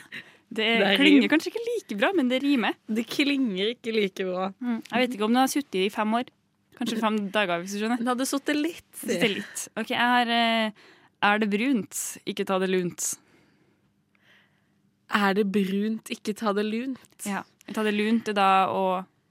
det, Det er klinger rim. kanskje ikke like bra, men det rimer. Det klinger ikke like bra. Mm. Jeg vet ikke om den har sittet i fem år. Kanskje fem dager, hvis du skjønner. Den hadde sittet litt. Sittet litt. Ok, har eh, Er det brunt, ikke ta det lunt. Er det brunt, ikke ta det lunt. Ja. Ta det lunt er da å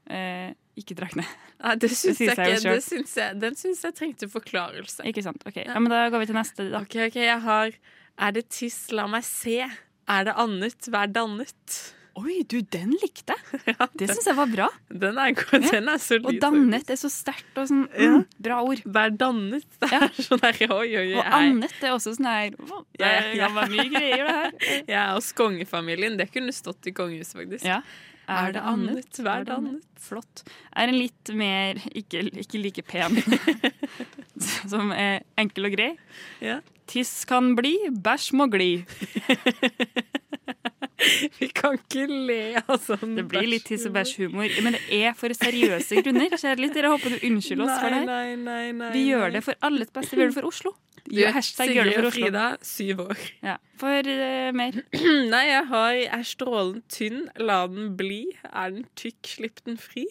eh, ikke trekke ned. Nei, det syns jeg ikke. Det syns jeg, den syns jeg trengte forklarelse. Ikke sant. Ok, ja, men Da går vi til neste. da. Ok, ok, jeg har Er det tiss, la meg se. Er det annet, vær dannet. Oi, du, den likte jeg. <laughs> Det syns jeg var bra. Den er, god, den er solid. Og dannet er så sterkt og sånn Ja. mm, bra ord. Vær dannet. <laughs> Det er sånn der, oi, oi. Og annet er også sånn her å, Det er kan være mye greier, det her. <laughs> Jeg er hos kongefamilien. Det kunne stått i kongehuset, faktisk. Er det annet, vær annet? Flott. Er en litt mer ikke, ikke like pen, <laughs> som er enkel og grei. Ja. Tiss kan bli, bæsj må gli. <laughs> Vi kan ikke le av sånn Det blir litt tiss og bæsj-humor, men det er for seriøse grunner. Kjære lytter, jeg håper du unnskylder oss for det her. Nei, nei, nei, Vi gjør det for alles beste. Vi gjør det for Oslo. Du, hashtag gjør det for Oslo. Frida, syv år. Ja. For uh, mer. <clears throat> Nei, jeg har Er strålen tynn, la den bli. Er den tykk, slipp den fri.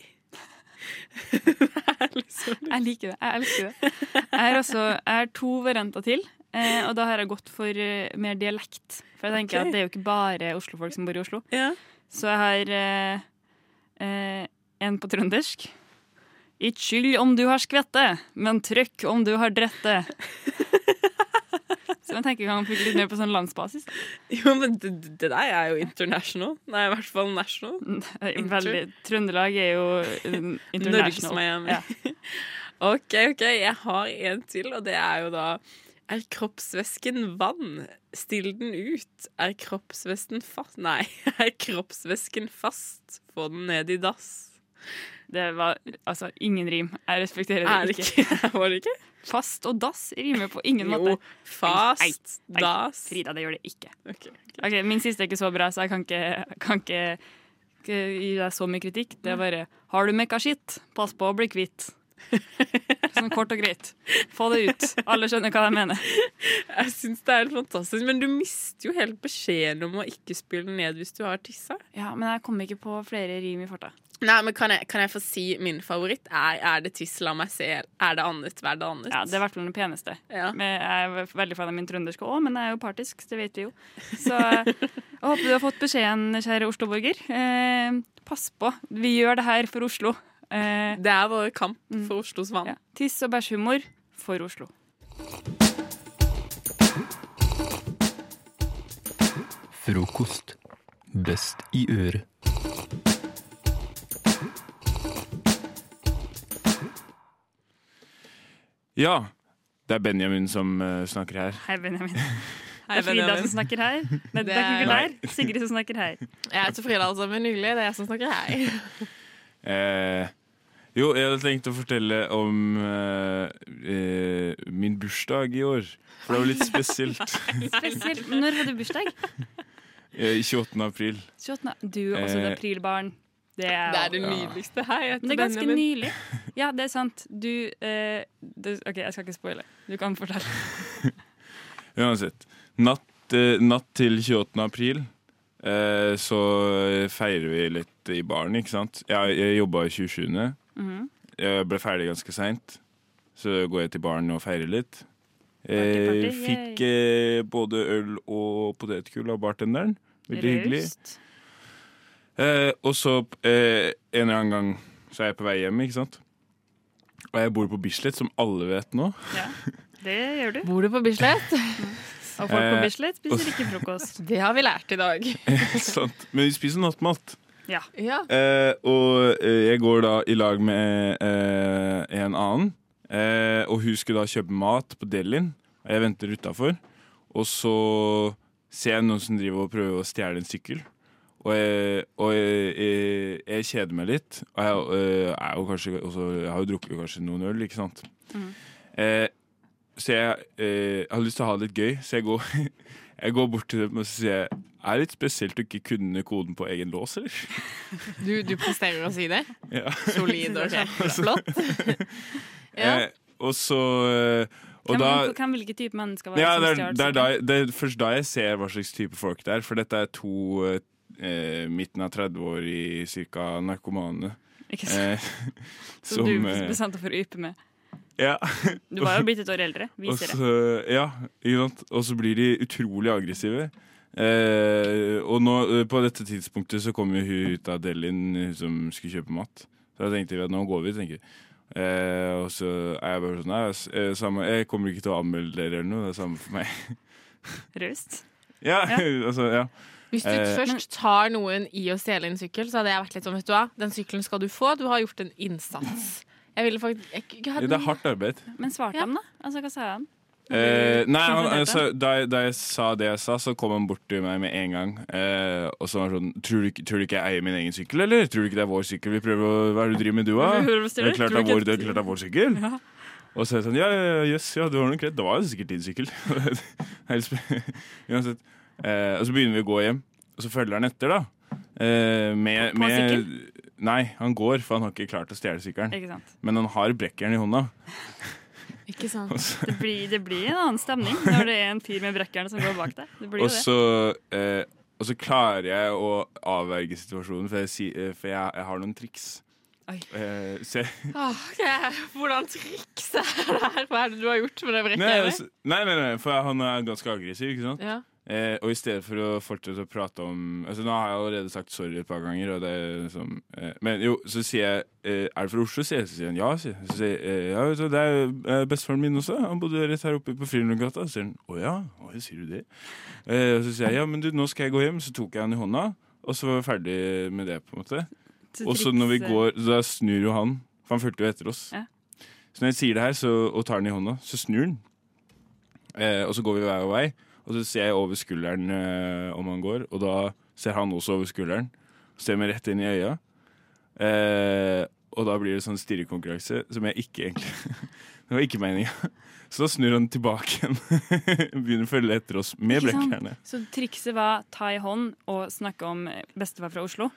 <laughs> liksom- Jeg liker det. Jeg elsker det. Jeg har også jeg har to varianter til, eh, og da har jeg gått for eh, mer dialekt. For jeg tenker Ok. at det er jo ikke bare Oslo-folk som bor i Oslo. Ja. Så jeg har eh, eh, en på trøndersk. Ikke skyld om du har skvette, men trykk om du har drette. <laughs> Så jeg tenker jeg kan putte litt mer på sånn landsbasis. Jo, men det, det der er jo international. Nei, i hvert fall national. Veldig, Trøndelag er jo eh, international. Norges Miami. Ja. <laughs> OK, OK, jeg har en til, og det er jo da Er kroppsvæsken vann? Still den ut. Er kroppsvæsken fast Nei, <laughs> er kroppsvæsken fast? Få den ned i dass. Det var altså ingen rim. Jeg respekterer det, Er det ikke? <laughs> Var det ikke? Fast og dass rimer på ingen Jo, måte. fast, Nei, nei, dass. Frida, det gjør det ikke. Okay, okay. Okay, Min siste er ikke så bra, så jeg kan ikke, kan ikke, ikke gi deg så mye kritikk. Det er bare Har du mekka skitt, pass på å bli kvitt. Sånn kort og greit. Få det ut. Alle skjønner hva jeg mener. Jeg syns det er helt fantastisk, men du mister jo helt beskjeden om å ikke spille ned hvis du har tissa. Ja, Men jeg kom ikke på flere rim i farta. Nei, men kan jeg, kan jeg få si min favoritt? Er, er det tiss, la meg se. Er det annet, vær det annet? Ja, Det er i hvert fall den peneste. Ja. Jeg er veldig fan av min trønderske òg, men jeg er jo partisk, det vet vi jo. Så jeg håper du har fått beskjeden, kjære Oslo-borger. Eh, pass på, vi gjør det her for Oslo. Eh, det er vår kamp for Oslos vann. Ja. Tiss og bæsjhumor for Oslo. Frokost. Best i øret. Ja, det er Benjamin som eh, snakker her. Hei, Benjamin. Hei, <laughs> det er Frida Benjamin. som snakker her. Nei, det er ikke er- der. Sigrid som snakker her. Jeg heter Frida, altså, men hyggelig. Det er jeg som snakker her. Eh, jo, jeg hadde tenkt å fortelle om eh, eh, min bursdag i år. For det var litt spesielt. <laughs> Spesielt. Når hadde du bursdag? Eh, 28. april. 28. Du er også et Eh, aprilbarn. Det er, Det er det nydeligste. her. jeg heter Men det er ganske Benjamin. nylig. Ja, det er sant. Du eh, det, OK, jeg skal ikke spoile. Du kan fortelle. <laughs> Uansett. Natt, eh, natt til 28. april eh, så feirer vi litt i baren, ikke sant. Jeg, jeg jobba i 27. Mhm. Jeg ble ferdig ganske seint, så går jeg til baren og feirer litt. Eh, fikk eh, både øl og potetgull av bartenderen. Veldig hyggelig. Eh, og så eh, en eller annen gang så er jeg på vei hjem, ikke sant. Og jeg bor på Bislett, som alle vet nå. Ja, det gjør du. Bor du på Bislett? <laughs> Og folk på Eh, Bislett spiser ikke frokost. <laughs> Det har vi lært i dag. <laughs> Sant. Men vi spiser nattmat. Ja. Eh, og eh, jeg går da i lag med eh, en annen. Eh, og hun skulle da kjøpe mat på Delin. Og jeg venter utafor. Og så ser jeg noen som driver og prøver å stjele en sykkel. Og jeg, og jeg, jeg, jeg kjeder meg litt. Og jeg, eh, er jo kanskje, også, jeg har jo drukket kanskje noen øl, ikke sant. Mm. Eh, så jeg, eh, jeg har lyst til å ha det litt gøy, så jeg går, <laughs> jeg går bort til dem og sier er det litt spesielt å ikke kunne koden på egen lås, eller? <laughs> Du, du presterer å si det? Ja. Solid og <laughs> flott <laughs> Ja. Eh, og så eh, og Hvem, da, hvem hvilke type mennesker var det ja, som det, er, stjal det, er da, det er først da jeg ser hva slags type folk det er. For dette er to eh, midten av 30 år i cirka narkomane. Ikke sant? Eh, Som, du bestemte deg for å ype med. Ja. <laughs> Du var jo blitt et år eldre. Og Viser det. ja, ikke sant? Og så blir de utrolig aggressive. Eh, og nå, eh, på dette tidspunktet så kommer hun ut av Delin, hun som skulle kjøpe mat. Så da tenkte vi at nå går vi, tenker. Eh, og så er jeg bare sånn Nei, eh, samme, jeg kommer ikke til å anmelde dere eller noe. Det er samme for meg. <laughs> Raust. ja, <laughs> altså, ja. Hvis du Eh, først tar noen i å stjele en sykkel, så hadde jeg vært litt sånn, vet du hva, den sykkelen skal du få, du har gjort en innsats. Jeg ville faktisk jeg, jeg hadde- Det er hardt arbeid. Men svarte han, da? Altså, hva sa han? Eh, nei, han, altså, da, jeg, da jeg sa det jeg sa, så kom han bort til meg med en gang. Eh, og så var han sånn tror du, tror du ikke jeg eier min egen sykkel, eller? Tror du ikke det er vår sykkel? Vi prøver å, Hva er det du driver med, du, da? Det er klart det er vår, det er klart det er vår sykkel. Ja. Og så er det sånn Ja, ja, jøss, ja, du har nok rett. Det var jo sikkert din sykkel. <laughs> <laughs> Uansett. Eh, og så begynner vi å gå hjem, og så følger han etter, da. Eh, med, med Nei, han går, for han har ikke klart å stjele sykkelen. Men han har brekkeren i hånda. Ikke sant? Det blir, det blir en annen stemning når det er en fyr med brekkeren som går bak deg. Det blir Og det. så, eh, og så klarer jeg å avverge situasjonen, for jeg, si, eh, for jeg, jeg har noen triks. Oi. Eh, se. Åh, Hvordan triks er det her? Hva er det du har gjort med det brekket? nei, nei, nei, for han er ganske aggressiv, ikke sant? Ja. Eh, og i stedet for å fortsette å prate om altså Nå har jeg allerede sagt sorry et par ganger, og det er liksom eh, Men jo, så sier jeg eh, Er du fra Oslo? sier jeg. Så sier han ja. Sier. Så sier jeg eh, ja, vet du, det er eh, bestefaren min også. Han bodde rett her oppe på Frilundgata. Så sier han å ja, å, sier du det? Eh, og så sier jeg ja, men du, nå skal jeg gå hjem. Så tok jeg han i hånda, og så var vi ferdig med det, på en måte. Og så når vi går, da snur jo han, for han fulgte jo etter oss. Ja. Så når jeg sier det her så, og tar den i hånda, så snur han. Eh, og så går vi hver vei, og så ser jeg over skulderen eh, om han går, og da ser han også over skulderen. Ser meg rett inn i øya. Eh, og da blir det sånn stirrekonkurranse som jeg ikke egentlig <laughs> Det var ikke meninga. <laughs> Så da snur han tilbake igjen. <laughs> Begynner å følge etter oss med blekkerne. Så trikset var ta i hånd og snakke om bestefar fra Oslo.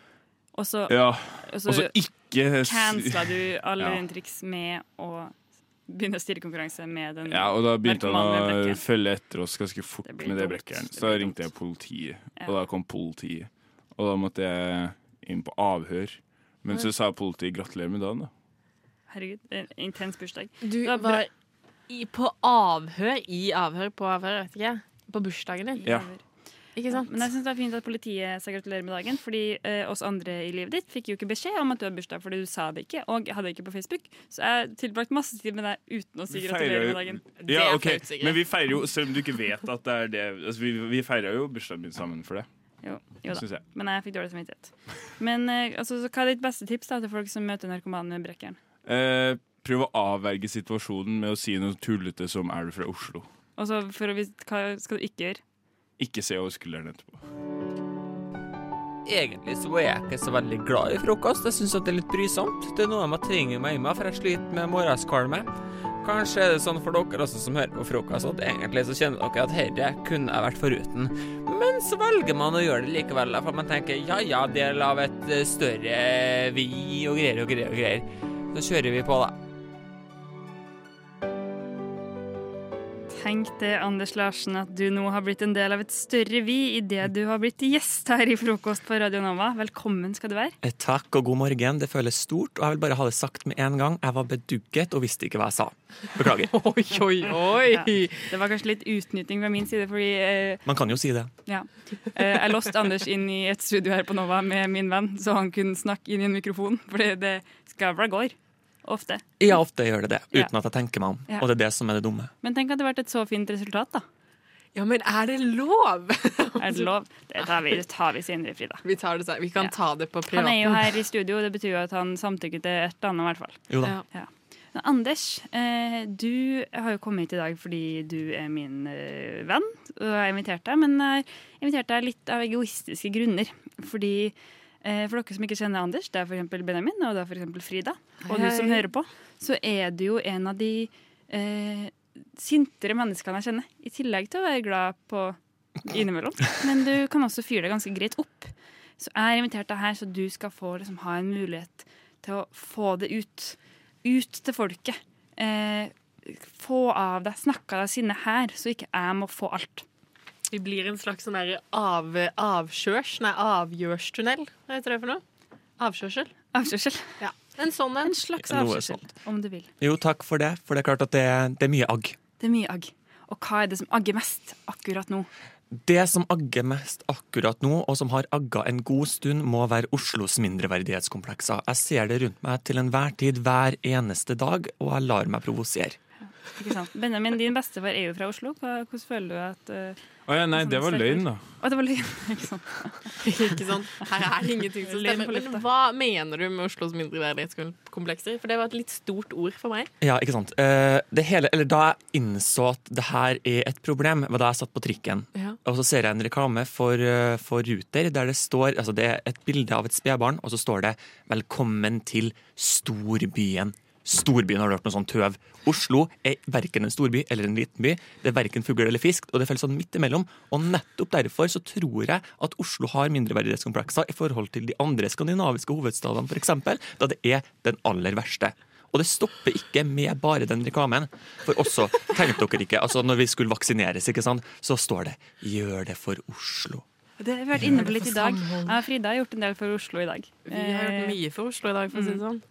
Og så, Ja, og og så ikke cancela du alle Ja. dine triks med å begynne stirrekonkurranse med den Ja, og da begynte han å følge etter oss ganske fort Det med det brekkeren. Så da ringte jeg politiet, Ja. og da kom politiet. Og da måtte jeg inn på avhør. Men så sa politiet gratulerer med dagen, da. Herregud, en intens bursdag. Du var var i, på avhør i avhør på avhør, vet ikke. jeg. På bursdagen din. Ja. Ikke sant? Men jeg synes det er fint at politiet sa gratulerer med dagen, fordi eh, oss andre i livet ditt fikk jo ikke beskjed om at du har bursdag, fordi du sa det ikke, og hadde det ikke på Facebook. Så jeg har tilbrakt masse tid med deg uten å si gratulerer med dagen. Ja, ok, Men vi feirer jo, selv om du ikke vet at det er det altså, Vi, vi feirer jo bursdagen min sammen for det. Jo, jo da. jeg. Men jeg fikk dårlig samvittighet. Men eh, altså, så hva er ditt beste tips da, til folk som møter narkomane med brekkeren? Eh, prøv å avverge situasjonen med å si noe tullete som 'er du fra Oslo'? Og så for å hva skal du ikke gjøre? Ikke se over skulderen etterpå. Egentlig så er jeg ikke så veldig glad i frokost. Jeg syns det er litt brysomt. Det er noe jeg må tvinge meg med, for jeg sliter med morgenskvalme. Kanskje er det sånn for dere også som hører på frokost, at egentlig så kjenner dere at dette kunne jeg vært foruten. Men så velger man å gjøre det likevel, for man tenker ja ja, del av et eh, større vi og greier og greier og greier. Så kjører vi på, da. Tenk det, Anders Larsen, at du nå har blitt en del av et større vi idet du har blitt gjest her i Frokost på Radio Nova. Velkommen skal du være. Eh, Takk og god morgen. Det føles stort, og jeg vil bare ha det sagt med en gang. Jeg var bedugget og visste ikke hva jeg sa. Beklager. <laughs> Oi, oi, oi! Ja, det var kanskje litt utnytting fra min side, fordi eh, Man kan jo si det. ja. eh, jeg låste Anders inn i et studio her på Nova med min venn, så han kunne snakke inn i en mikrofon, fordi det skravla går. Ofte. Ja, ofte gjør det det, Ja. uten at jeg tenker meg om. Ja. Og det er det som er det dumme. Men tenk at det har vært et så fint resultat, da. Ja, men er det lov? <laughs> Er det lov? Det tar vi, det tar vi senere, Frida. Vi, tar det, vi kan ta det på Han er jo her i studio, det betyr jo at han samtykker til et eller annet, i hvert fall. Jo da. Ja. Men Anders, eh, du har jo kommet hit i dag fordi du er min eh, venn, og jeg har invitert deg, men jeg har invitert deg litt av egoistiske grunner. Fordi for dere som ikke kjenner Anders, det er eksempel Benjamin, og det er for eksempel Frida, og du Hei. som hører på, så er du jo en av de eh, sintere menneskene jeg kjenner, i tillegg til å være glad på innimellom. Men du kan også fyre deg ganske greit opp. Så jeg har invitert deg her så du skal få liksom, ha en mulighet til å få det ut. Ut til folket. Eh, få av deg, snakke av deg sinnet her, så ikke jeg må få alt. Vi blir en slags sånn av, avkjørs... Nei, avgjørstunnel. Hva heter det for noe? Avkjørsel. Avkjørsel. Ja. En sånn en. En slags avkjørsel, om du vil. Jo, takk for det, for det er klart at det, det er mye agg. Det er mye agg. Og hva er det som agger mest akkurat nå? Det som agger mest akkurat nå, og som har agga en god stund, må være Oslos mindreverdighetskomplekser. Jeg ser det rundt meg til enhver tid, hver eneste dag, og jeg lar meg provosere. Ikke sant? Benjamin, din bestefar er jo fra Oslo. Hvordan føler du at uh, oh, ja, nei, det var løgn, da. Å, det var løgn. <laughs> Ikke sant. Ikke sant? Her er det ingenting som <laughs> stemmer. Men hva mener du med Oslos mindreverdighetskomplekser? For det var et litt stort ord for meg. Ja, ikke sant. Eh, Det hele, eller da jeg innså at det her er et problem, var da jeg satt på trikken. Ja. Og så ser jeg en reklame for, eh, for Ruter der det står altså Det er et bilde av et spedbarn, og så står det 'Velkommen til storbyen'. Storbyen har du hørt noe sånt tøv. Oslo er verken en storby eller en liten by. Det er verken fugl eller fisk, og det faller sånn midt imellom. Og nettopp derfor så tror jeg at Oslo har mindreverdighetskomplekser i forhold til de andre skandinaviske hovedstadene, f.eks., da det er den aller verste. Og det stopper ikke med bare den reklamen. For også, tenk dere ikke, altså når vi skulle vaksineres, ikke sant, så står det 'gjør det for Oslo'. Det har vi vært inne på litt i dag. Ja, Frida har gjort en del for Oslo i dag. Vi har gjort Eh, mye for Oslo i dag, for å si det sånn.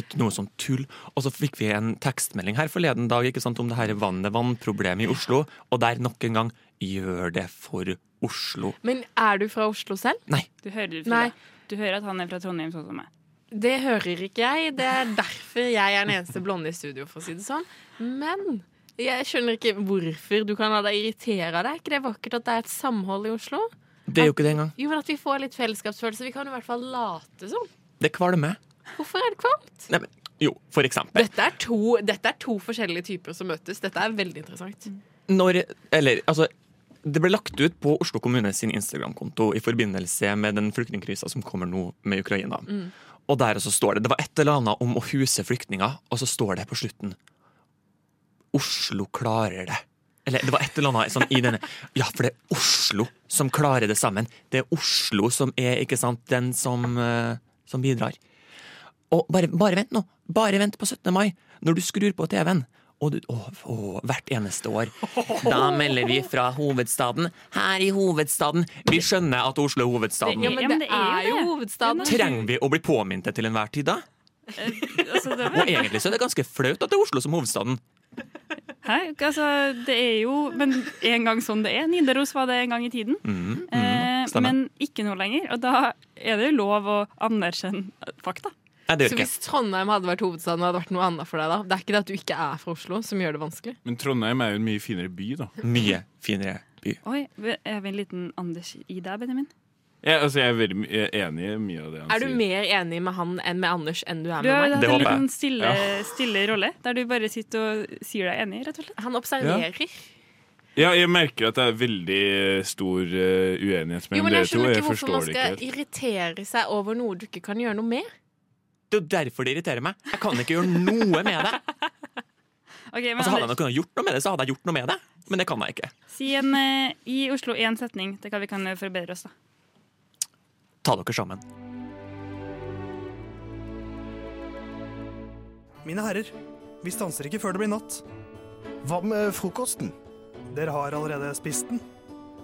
Et, noe sånn tull. Og så fikk vi en tekstmelding her forleden dag ikke sant, om det her vannet, vannproblemet i Oslo. Og der nok en gang 'gjør det for Oslo'. Men er du fra Oslo selv? Nei. Du hører. Nei. Du hører at han er fra Trondheim, sånn som meg. Det hører ikke jeg. Det er derfor jeg er den eneste blonde i studio, for å si det sånn. Men jeg skjønner ikke hvorfor du kan la deg irritere av det. Er ikke det vakkert at det er et samhold i Oslo? Det er jo ikke det engang. Jo, men at vi får litt fellesskapsfølelse. Vi kan i hvert fall late som. Det kvalmer. Hvorfor er det kvalmt? Nei, men, jo, for eksempel. Dette er, to, dette er to forskjellige typer som møtes. Dette er veldig interessant. Når Eller, altså det ble lagt ut på Oslo kommune sin Instagram-konto i forbindelse med den flyktningkrisa som kommer nå med Ukraina. Mm. Og der også står det Det var et eller annet om å huse flyktninger, og så står det på slutten Oslo klarer det. Eller det var et eller annet sånn i denne Ja, for det er Oslo som klarer det sammen. Det er Oslo som er ikke sant, den som, eh, som bidrar. Og bare, bare vent nå. Bare vent på 17. mai, når du skrur på TV-en. Og du, å, å, hvert eneste år. Da melder vi fra hovedstaden. Her i hovedstaden. Vi skjønner at Oslo er hovedstaden. Ja, men det er jo hovedstaden. Trenger vi å bli påminnet til enhver tid, da? Altså, Og egentlig så er det ganske flaut at det er Oslo som hovedstaden. Hæ? Altså, det er jo Men en gang sånn det er. Nidaros var det en gang i tiden. Mm, Eh, men ikke nå lenger. Og da er det jo lov å anerkjenne fakta. Nei, det Så hvis Trondheim hadde vært hovedstaden, hadde det vært noe annet for deg da? Det er ikke det at du ikke er fra Oslo som gjør det vanskelig. Men Trondheim er jo en mye finere by, da. <laughs> Mye finere by. Oi, er vi en liten Anders i deg, Benjamin? Ja, altså, jeg er veldig enig i mye av det han sier. Er du sier. mer enig med han enn med Anders enn du er med Du har meg? hatt en liten stille, Ja. stille rolle, der du bare sitter og sier deg enig, rett og slett. Han observerer. Ja, jeg merker at det er veldig stor uh, uenighet mellom men to. jeg forstår det Jeg ikke hvorfor man ikke skal irritere seg over noe du ikke kan gjøre noe med. Det er jo derfor det irriterer meg. Jeg kan ikke gjøre noe med det. <laughs> okay, men Altså, hadde jeg kunnet gjort noe med det, så hadde jeg gjort noe med det. Men det kan jeg ikke. si en, eh, i Oslo én setning til hva vi kan forbedre oss. da. Ta dere sammen. Mine herrer, vi stanser ikke før det blir natt. Hva med frokosten? Dere har allerede spist den.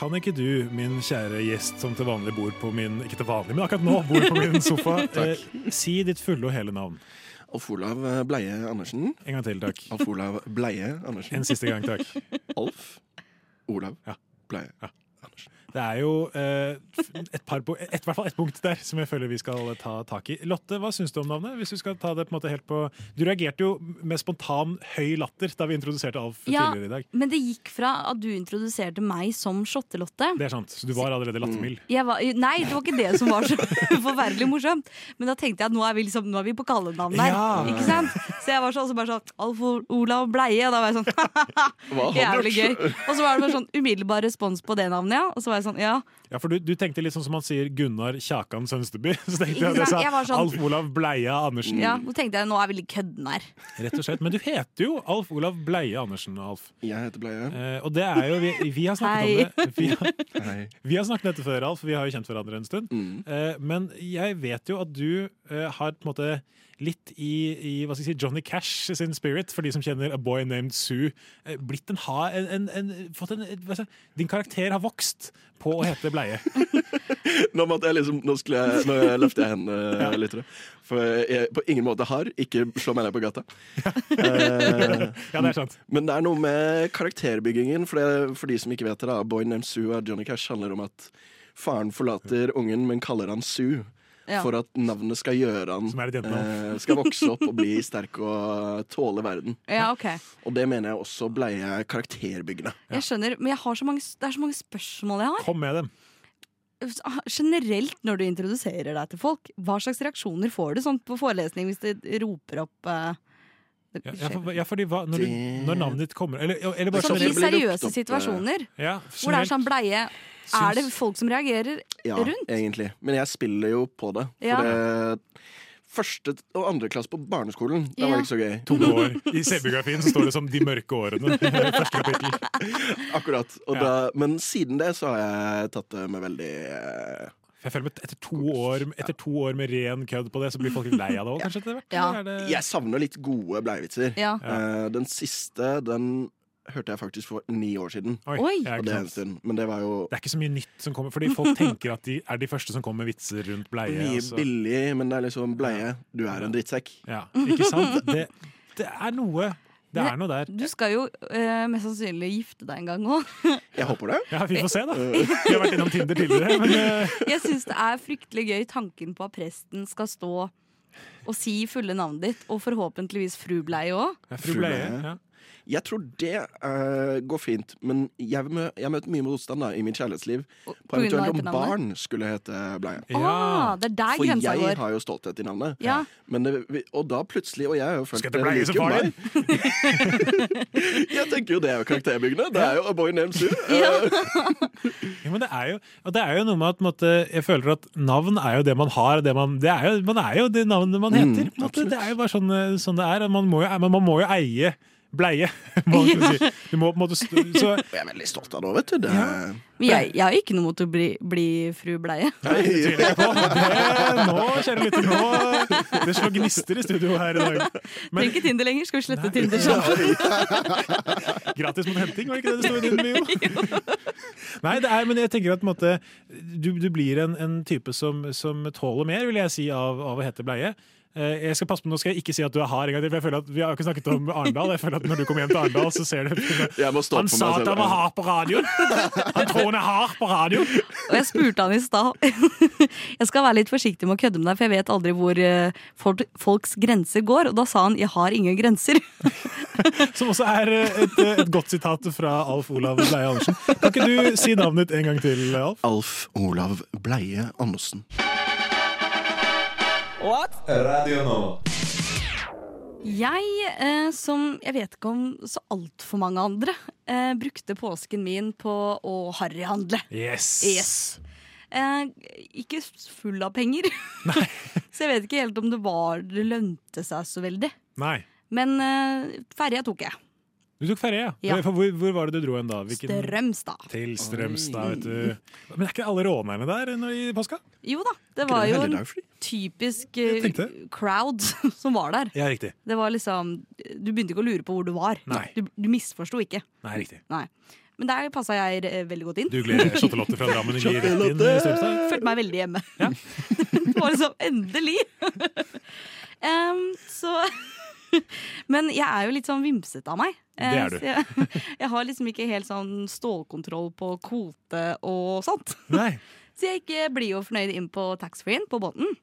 Kan ikke du, min kjære gjest som til vanlig bor på min Ikke til vanlig, men akkurat nå bor på min sofa, <laughs> eh, si ditt fulle og hele navn? Alf Olav Bleie Andersen. En gang til, takk. Alf Olav Bleie Andersen. En siste gang, takk. Alf Olav Bleie. Det er jo eh, et, par, et, i hvert fall ett punkt der som jeg føler vi skal ta tak i. Lotte, hva syns du om navnet? Hvis du skal ta det på en måte helt på Du reagerte jo med spontan høy latter da vi introduserte Alf Ja, tidligere i dag. men det gikk fra at du introduserte meg som Shotte-Lotte. Det er sant, så du var allerede lattermild. Nei, det var ikke det som var så <laughs> forferdelig morsomt. Men da tenkte jeg at nå er vi, liksom, nå er vi på kallenavn der. Ja. Ikke sant? Så jeg var sånn, så bare sånn Alf Olav Bleie. Og da var jeg sånn <laughs> Jævlig gøy. Og så var det bare sånn umiddelbar respons på det navnet, ja. Og så var jeg sånn, ja. Ja, for du, du tenkte litt sånn som man sier Gunnar Kjakan Sønsteby. <laughs> Så tenkte jeg at det jeg sa Jeg var sånn- Alf Olav Bleia Andersen. ja. Nå tenkte jeg nå er vi litt kødden her. Rett og slett. Men du heter jo Alf Olav Bleie Andersen. Alf. Jeg heter Bleie. Eh, og det er jo Vi, vi har snakket Hei. om det. Vi har, Hei. vi har snakket om dette før, Alf. Vi har jo kjent hverandre en stund. Mm. Eh, men jeg vet jo at du eh, har på en måte litt i, i si, Johnny Cash sin spirit, for de som kjenner A Boy Named Sue. Eh, blitt en, ha, en, en, en, Din karakter har vokst på å hete Bleie. <laughs> Nå, jeg liksom, nå, jeg, nå løfter jeg hendene Ja. litt. For jeg på ingen måte har. Ikke slå meg ned på gata. Eh, <laughs> Ja, det er sant. Men det er noe med karakterbyggingen. For, det, for de som ikke vet det, da, Boy Named Sue av Johnny Cash handler om at faren forlater ungen, men kaller han Sue. Ja. For at navnet skal gjøre han eh, Skal vokse opp og bli <laughs> sterk og tåle verden. Ja, okay. Og det mener jeg også bleie karakterbyggende. Jeg skjønner, men jeg har så mange, det er så mange spørsmål jeg har. Kom med dem. Generelt når du introduserer deg til folk, hva slags reaksjoner får du sånn på forelesning hvis de roper opp uh, Ja, ja, for, ja, fordi hva, når, du, når navnet ditt kommer Eller, eller bare Sånn I seriøse seriøse situasjoner. eh, Ja, Hvor det er sånn bleie Er det folk som reagerer Ja, rundt? egentlig. Men jeg spiller jo på det. For Ja. det Første og andre klasse på barneskolen, Det var ikke så gøy. To år. <laughs> I selvbiografien så står det som 'De mørke årene'. <laughs> Første kapittel. Akkurat. Og Ja. da, men siden det så har jeg tatt det med veldig eh, Jeg føler at etter to, år, etter to år med ren kødd på det, så blir folk litt lei av det òg, kanskje? Ja. Er det- Jeg savner litt gode bleievitser. Ja. Eh, den siste, den hørte jeg faktisk for ni år siden. Oi, ja, det er en Men det var jo Det er ikke så mye nytt som kommer, fordi folk tenker at de er de første som kommer med vitser rundt bleie. mye altså. billig, men det er liksom bleie. Du er en drittsekk. Ja, ikke sant? Det, det er noe Det er noe der. Du skal jo eh, mest sannsynlig gifte deg en gang òg. <laughs> Jeg håper det. Ja, vi får se, da. Vi har vært innom Tinder tidligere, men eh, Jeg syns det er fryktelig gøy tanken på at presten skal stå og si fulle navnet ditt, og forhåpentligvis fru Bleie òg. Fru Bleie, ja. Jeg tror det uh, går fint, men jeg mø- jeg møtt mye motstand da, i mitt kjærlighetsliv på eventuelt om barn skulle hete Bleie. Ah, det er der For jeg går. har jo stolthet i navnet. Ja. Men det, og da plutselig Og jeg har jo følt Skal det Bleie som far din? <laughs> jeg tenker jo det er jo karakterbyggende. Det er jo A Boy Named Sue. Ja, <laughs> men det er jo, og det er jo noe med at måtte, jeg føler at navn er jo det man har. Det man, det er jo, man er jo det navnet man heter. Mm, det er jo bare sånn, eh, sånn det er. Man må jo, man må jo eie bleie. <laughs> må ja. si. Du må på en måte stå, så, <laughs> jeg er veldig stolt av det òg, vet du. Det, Men jeg, jeg har ikke noe mot å bli, bli fru Bleie. <laughs> På. Det, nå, kjære lytter, nå Det slår gnister i studio her i dag. Trenger ikke Tinder lenger. Skal vi slette Tinder sammen? Gratis mot henting, var det ikke det det sto i din bio? Nei, det er, men jeg tenker at måte, du, du blir en, en type som, som tåler mer, vil jeg si, av, av å hete bleie. Eh, Jeg skal passe på, Nå skal jeg ikke si at du er hard en gang til, for jeg føler at vi har ikke snakket om Arendal. Jeg føler at Når du kommer hjem til Arendal, så ser du Jeg må stå Han sa at han var hard på radioen! Han tror han er hard på radioen! Og jeg spurte han i stad. <laughs> Jeg skal være litt forsiktig med å kødde med deg, for jeg vet aldri hvor eh, folks grenser går. Og da sa han 'jeg har ingen grenser'. <laughs> Som også er eh, et, et godt sitat fra Alf Olav Bleie Andersen. Kan ikke du si navnet ditt en gang til, Alf? Alf Olav Bleie Andersen. Radio Nova. Jeg, eh, som jeg vet ikke om så altfor mange andre, eh, brukte påsken min på å harryhandle. Yes. Yes. Eh, ikke full av penger. <laughs> <laughs> så jeg vet ikke helt om det var Det lønte seg så veldig. Nei. Men eh, ferja tok jeg. Du tok ferie, ja. Ja. Hvor, hvor var det du dro hen da? Hvilken- Strømstad. Til Strømstad, vet du. Men er ikke alle rånerne der i påska? Jo da, det var jo en typisk eh, crowd <laughs> som var der. Ja, riktig. Det var liksom Du begynte ikke å lure på hvor du var. Nei. Du, du misforsto ikke. Nei, riktig. Nei. Men der passa jeg eh, veldig godt inn. Du gleder Charlotte fra Drammen? Følte meg veldig hjemme. Ja. <laughs> det var liksom endelig! <laughs> um, så <laughs> Men jeg er jo litt sånn vimsete av meg. Eh, Det er du. Jeg, <laughs> jeg har liksom ikke helt sånn stålkontroll på kvote og sånt. Nei. <laughs> Så jeg blir jo fornøyd inn på taxfree-en på båten.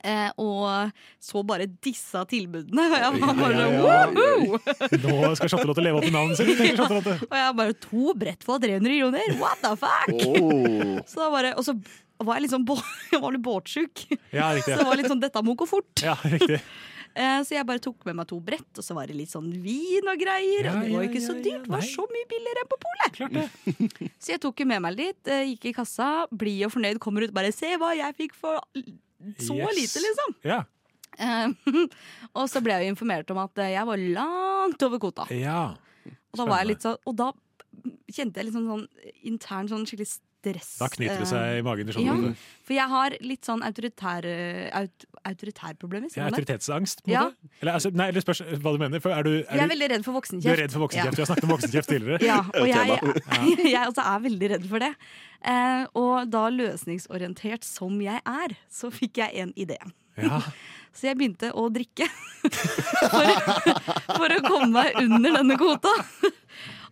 Eh, og så bare disse tilbudene. Og jeg var bare Ja, ja, ja. «Woohoo!» Nå skal Charlotte leve opp i navnet sitt. Ja. Og jeg bare to brett for 300 kroner! What the fuck? Oh. Så da bare, og så var jeg litt sånn, jeg var litt båtsjuk. Ja. Så det var litt sånn 'dette må gå fort'. Ja, riktig. Eh, Så jeg bare tok med meg to brett, og så var det litt sånn vin og greier. Ja, og det var jo ikke ja, så dyrt, det var så mye billigere enn på polet. <laughs> Så jeg tok med meg litt, eh, gikk i kassa, blid og fornøyd, kommer ut bare 'se hva jeg fikk for så Yes. lite', liksom. Ja. Eh, <laughs> og så ble jeg jo informert om at jeg var langt over kvota. ja. Og da, var jeg litt sånn, og da kjente jeg litt sånn, sånn intern sånn skikkelig stress. Da knyter det eh, seg i magen Ja, for jeg har litt sånn autoritær, aut, autoritærproblemer. Ja, autoritetsangst, på en Ja. måte? Eller, altså, nei, eller spørs hva du mener. For er du, er Jeg er du, veldig redd for du er redd for voksenkjeft. Vi har snakket om voksenkjeft tidligere. Ja, <laughs> og jeg, <laughs> jeg også er veldig redd for det. Eh, og da løsningsorientert som jeg er, så fikk jeg en idé. Ja. <laughs> Så jeg begynte å drikke for, for å komme meg under denne kvota.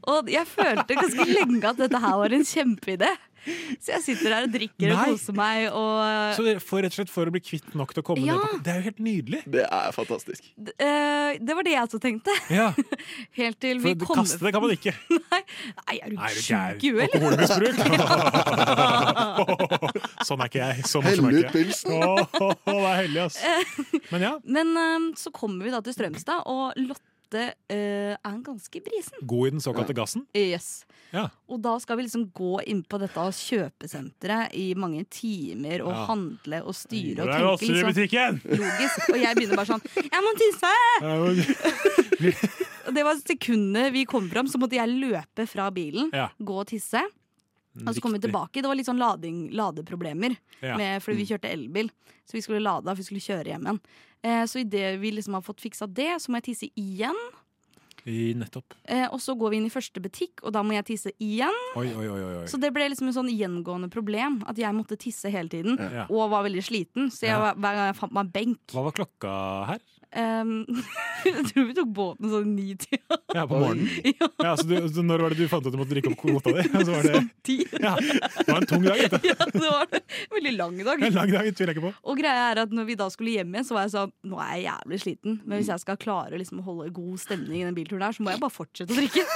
Og jeg følte ganske lenge at dette her var en kjempeidé. <laughs> Så jeg sitter der og drikker og koser meg. Og Så dere får rett og slett for å bli kvitt nok til å komme Ja. ned på Det er jo helt nydelig. Det er fantastisk. eh, det var det jeg også tenkte. Ja, <laughs> Helt til for vi kommer Kaste det kan man ikke. <laughs> Nei, er du Nei, er du sjuk i huet, eller? Alkoholmisbruk. sånn er ikke jeg. Så morsom er Hell ikke jeg. det er hellig, ass. Men ja, Men øhm, så kommer vi da til Strømstad, og Lotte øh, er ganske brisen. god i den såkalte gassen. Yes. Ja. Og da skal vi liksom gå inn på dette kjøpesenteret i mange timer og Ja. handle og styre og tenke liksom logisk. Og jeg begynner bare sånn Jeg må tisse! <laughs> Og det var sekundet vi kom fram, så måtte jeg løpe fra bilen, Ja. gå og tisse. Og så kom vi tilbake. Det var litt sånn lading, ladeproblemer. Ja. Med, fordi vi kjørte elbil. Så vi skulle lade, for vi skulle kjøre hjem igjen. Eh, så idet vi liksom har fått fiksa det, så må jeg tisse igjen. I nettopp. Eh, og så går vi inn i første butikk, og da må jeg tisse igjen. Oi, oi, oi. oi. Så det ble liksom en sånn gjengående problem at jeg måtte tisse hele tiden. Ja. Og var veldig sliten, så jeg, hver gang jeg fant meg en benk Hva var klokka her? Ehm, Jeg tror vi tok båten sånn ni-tida. Ja, på morgenen? <laughs> Ja, så, du, så når var det du fant ut at du måtte drikke opp kvota di? <laughs> Så var det, ja, det var en tung dag, vet du. <laughs> Ja, det var en Veldig lang dag. En lang dag, tviler jeg ikke på. Og greia er at når vi da skulle hjem igjen, så var jeg sånn Nå er jeg jævlig sliten, men hvis jeg skal klare liksom, å holde god stemning i den bilturen her, så må jeg bare fortsette å drikke.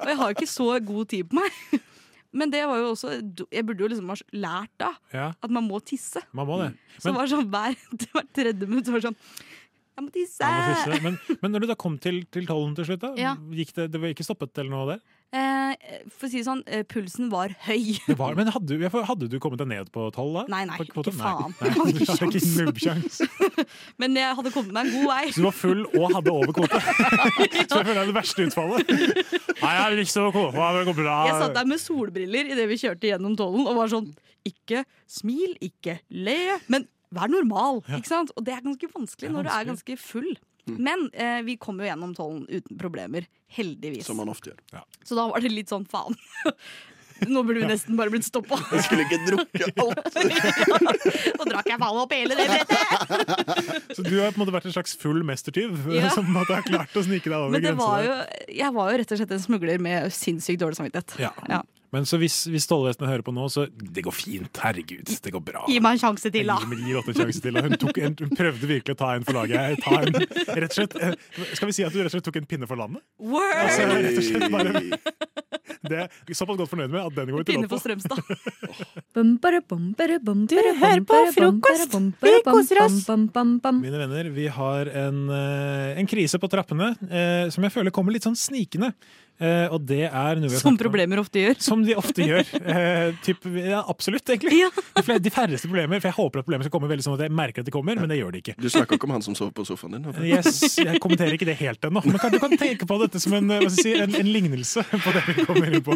og jeg har jo ikke så god tid på meg. Men det var jo også Jeg burde jo liksom ha lært da Ja, at man må tisse. man må det. Så det var sånn hver, hvert tredje minutt så var det sånn Jeg må tisse! Må. Men, men når du da kom til, til tollen til slutt, da, Ja. gikk det, det var ikke stoppet eller noe der? Eh, for å si det sånn, eh, pulsen var høy. Det var, men hadde, du- hadde du kommet deg ned på tolv da? Nei, nei, ikke faen. Nei, nei, du hadde ikke nubbsjans. <laughs> Men jeg hadde kommet meg en god vei. Så du var full og hadde over kvote? <laughs> Så jeg føler det er det verste utfallet. Nei, jeg har ikke kvote, det går bra. Jeg satt der med solbriller idet vi kjørte gjennom tollen og var sånn Ikke smil, ikke le, men vær normal. Ikke sant? Og det er ganske vanskelig Det er når du er ganske full. Men eh, vi kom jo gjennom tollen uten problemer. Heldigvis. Som man ofte gjør. Så da var det litt sånn faen. <laughs> Nå burde vi nesten bare blitt stoppa. Jeg skulle ikke drukke <laughs> alt. Og drakk jeg faen opp hele det brettet! <laughs> Så du har på en måte vært en slags full mestertyv Ja. som at du har klart å snike deg over Men det grensa var jo, jeg var jo rett og slett en smugler med sinnssykt dårlig samvittighet. Ja. Men så hvis, hvis tollvesenet hører på nå, så Det går fint, herregud. Det går bra. Gi meg en sjanse til, da! Gi gi en sjanse til. Hun, tok en, hun prøvde virkelig å ta en for laget. Ta en, rett og slett, eh, skal vi si at du rett og slett tok en pinne for landet? Word! Altså, rett og slett bare, det er såpass godt fornøyd med at den går til Pinne for Strømstad. Du hører på frokost. Vi koser oss. Mine venner, vi har en, eh, en krise på trappene eh, som jeg føler kommer litt sånn snikende. Eh, og det er noe vi har Som problemer ofte gjør. Som de ofte <laughs> gjør. Eh, typ, ja, absolutt, egentlig. De, de færreste problemer. For jeg håper at problemer skal komme veldig sånn at jeg merker at de kommer, men det gjør de ikke. Du snakker ikke om han som sover på sofaen din? <laughs> Yes, jeg kommenterer ikke det helt ennå, men kan, du kan tenke på dette som en, eh, hva skal si, en, en lignelse på det vi kommer inn på.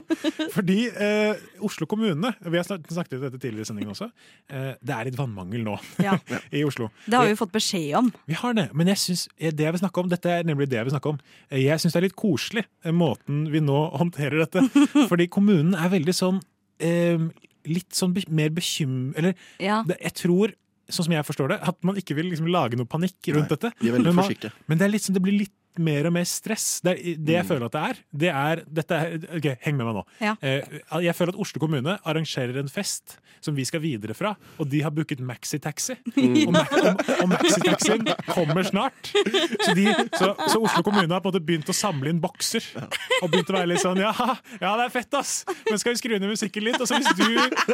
Fordi eh, Oslo kommune, vi har snak- snakket om dette tidligere i sendingen også, eh, det er litt vannmangel nå Ja. <laughs> i Oslo. Det har vi jo fått beskjed om. Vi har det, men jeg synes, det jeg vil snakke om, dette er nemlig det jeg vil snakke om. Jeg syns det er litt koselig, eh, måten vi nå håndterer dette. <laughs> Fordi kommunen er veldig sånn eh, Litt sånn be mer bekym... Eller Ja. det, jeg tror, sånn som jeg forstår det, at man ikke vil liksom lage noe panikk rundt Nei, dette. de er men, man, men det, er litt, sånn- det blir litt mer og mer stress. Det, er, det jeg Mm. føler at det er, det er dette er, ok, Heng med meg nå. Ja. Eh, jeg føler at Oslo kommune arrangerer en fest som vi skal videre fra, og de har booket maxitaxi. <laughs> Mm. Og, og, og maxitaxien kommer snart. Så, de, så, så Oslo kommune har på en måte begynt å samle inn bokser. Og begynt å være litt sånn ja, ja, det er fett, ass! Men skal vi skru ned musikken litt? Og så hvis du,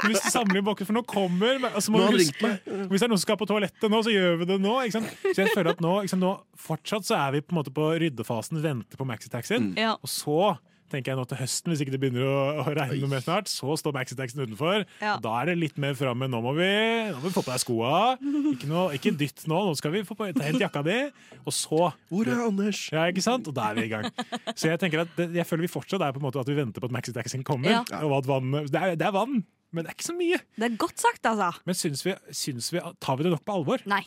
hvis du samler inn bokser, for nå kommer altså må Nå du huske, Hvis det er noen som skal på toalettet nå, så gjør vi det nå. Ikke sant? Så jeg føler at nå, ikke sant, nå fortsatt så er vi på en måte på ryddefasen, vente på maxitaxien. Ja. Og så tenker jeg nå til høsten, hvis ikke det begynner å, å regne noe mer snart, så står maxitaxien utenfor. Ja. Da er det litt mer framme. Nå, må vi- nå må vi få på deg skoa. Ikke, noe, ikke dytt nå, nå skal vi få på hent jakka di. Og så Hvor er Anders? Ja, ikke sant? Og da er vi i gang. Så jeg tenker at det, jeg føler vi fortsatt er på en måte at vi venter på at maxitaxien kommer. Ja. Og at vann, det, er, det er vann, men det er ikke så mye. Det er godt sagt, altså. Men syns vi, syns vi, tar vi det nok på alvor? Nei.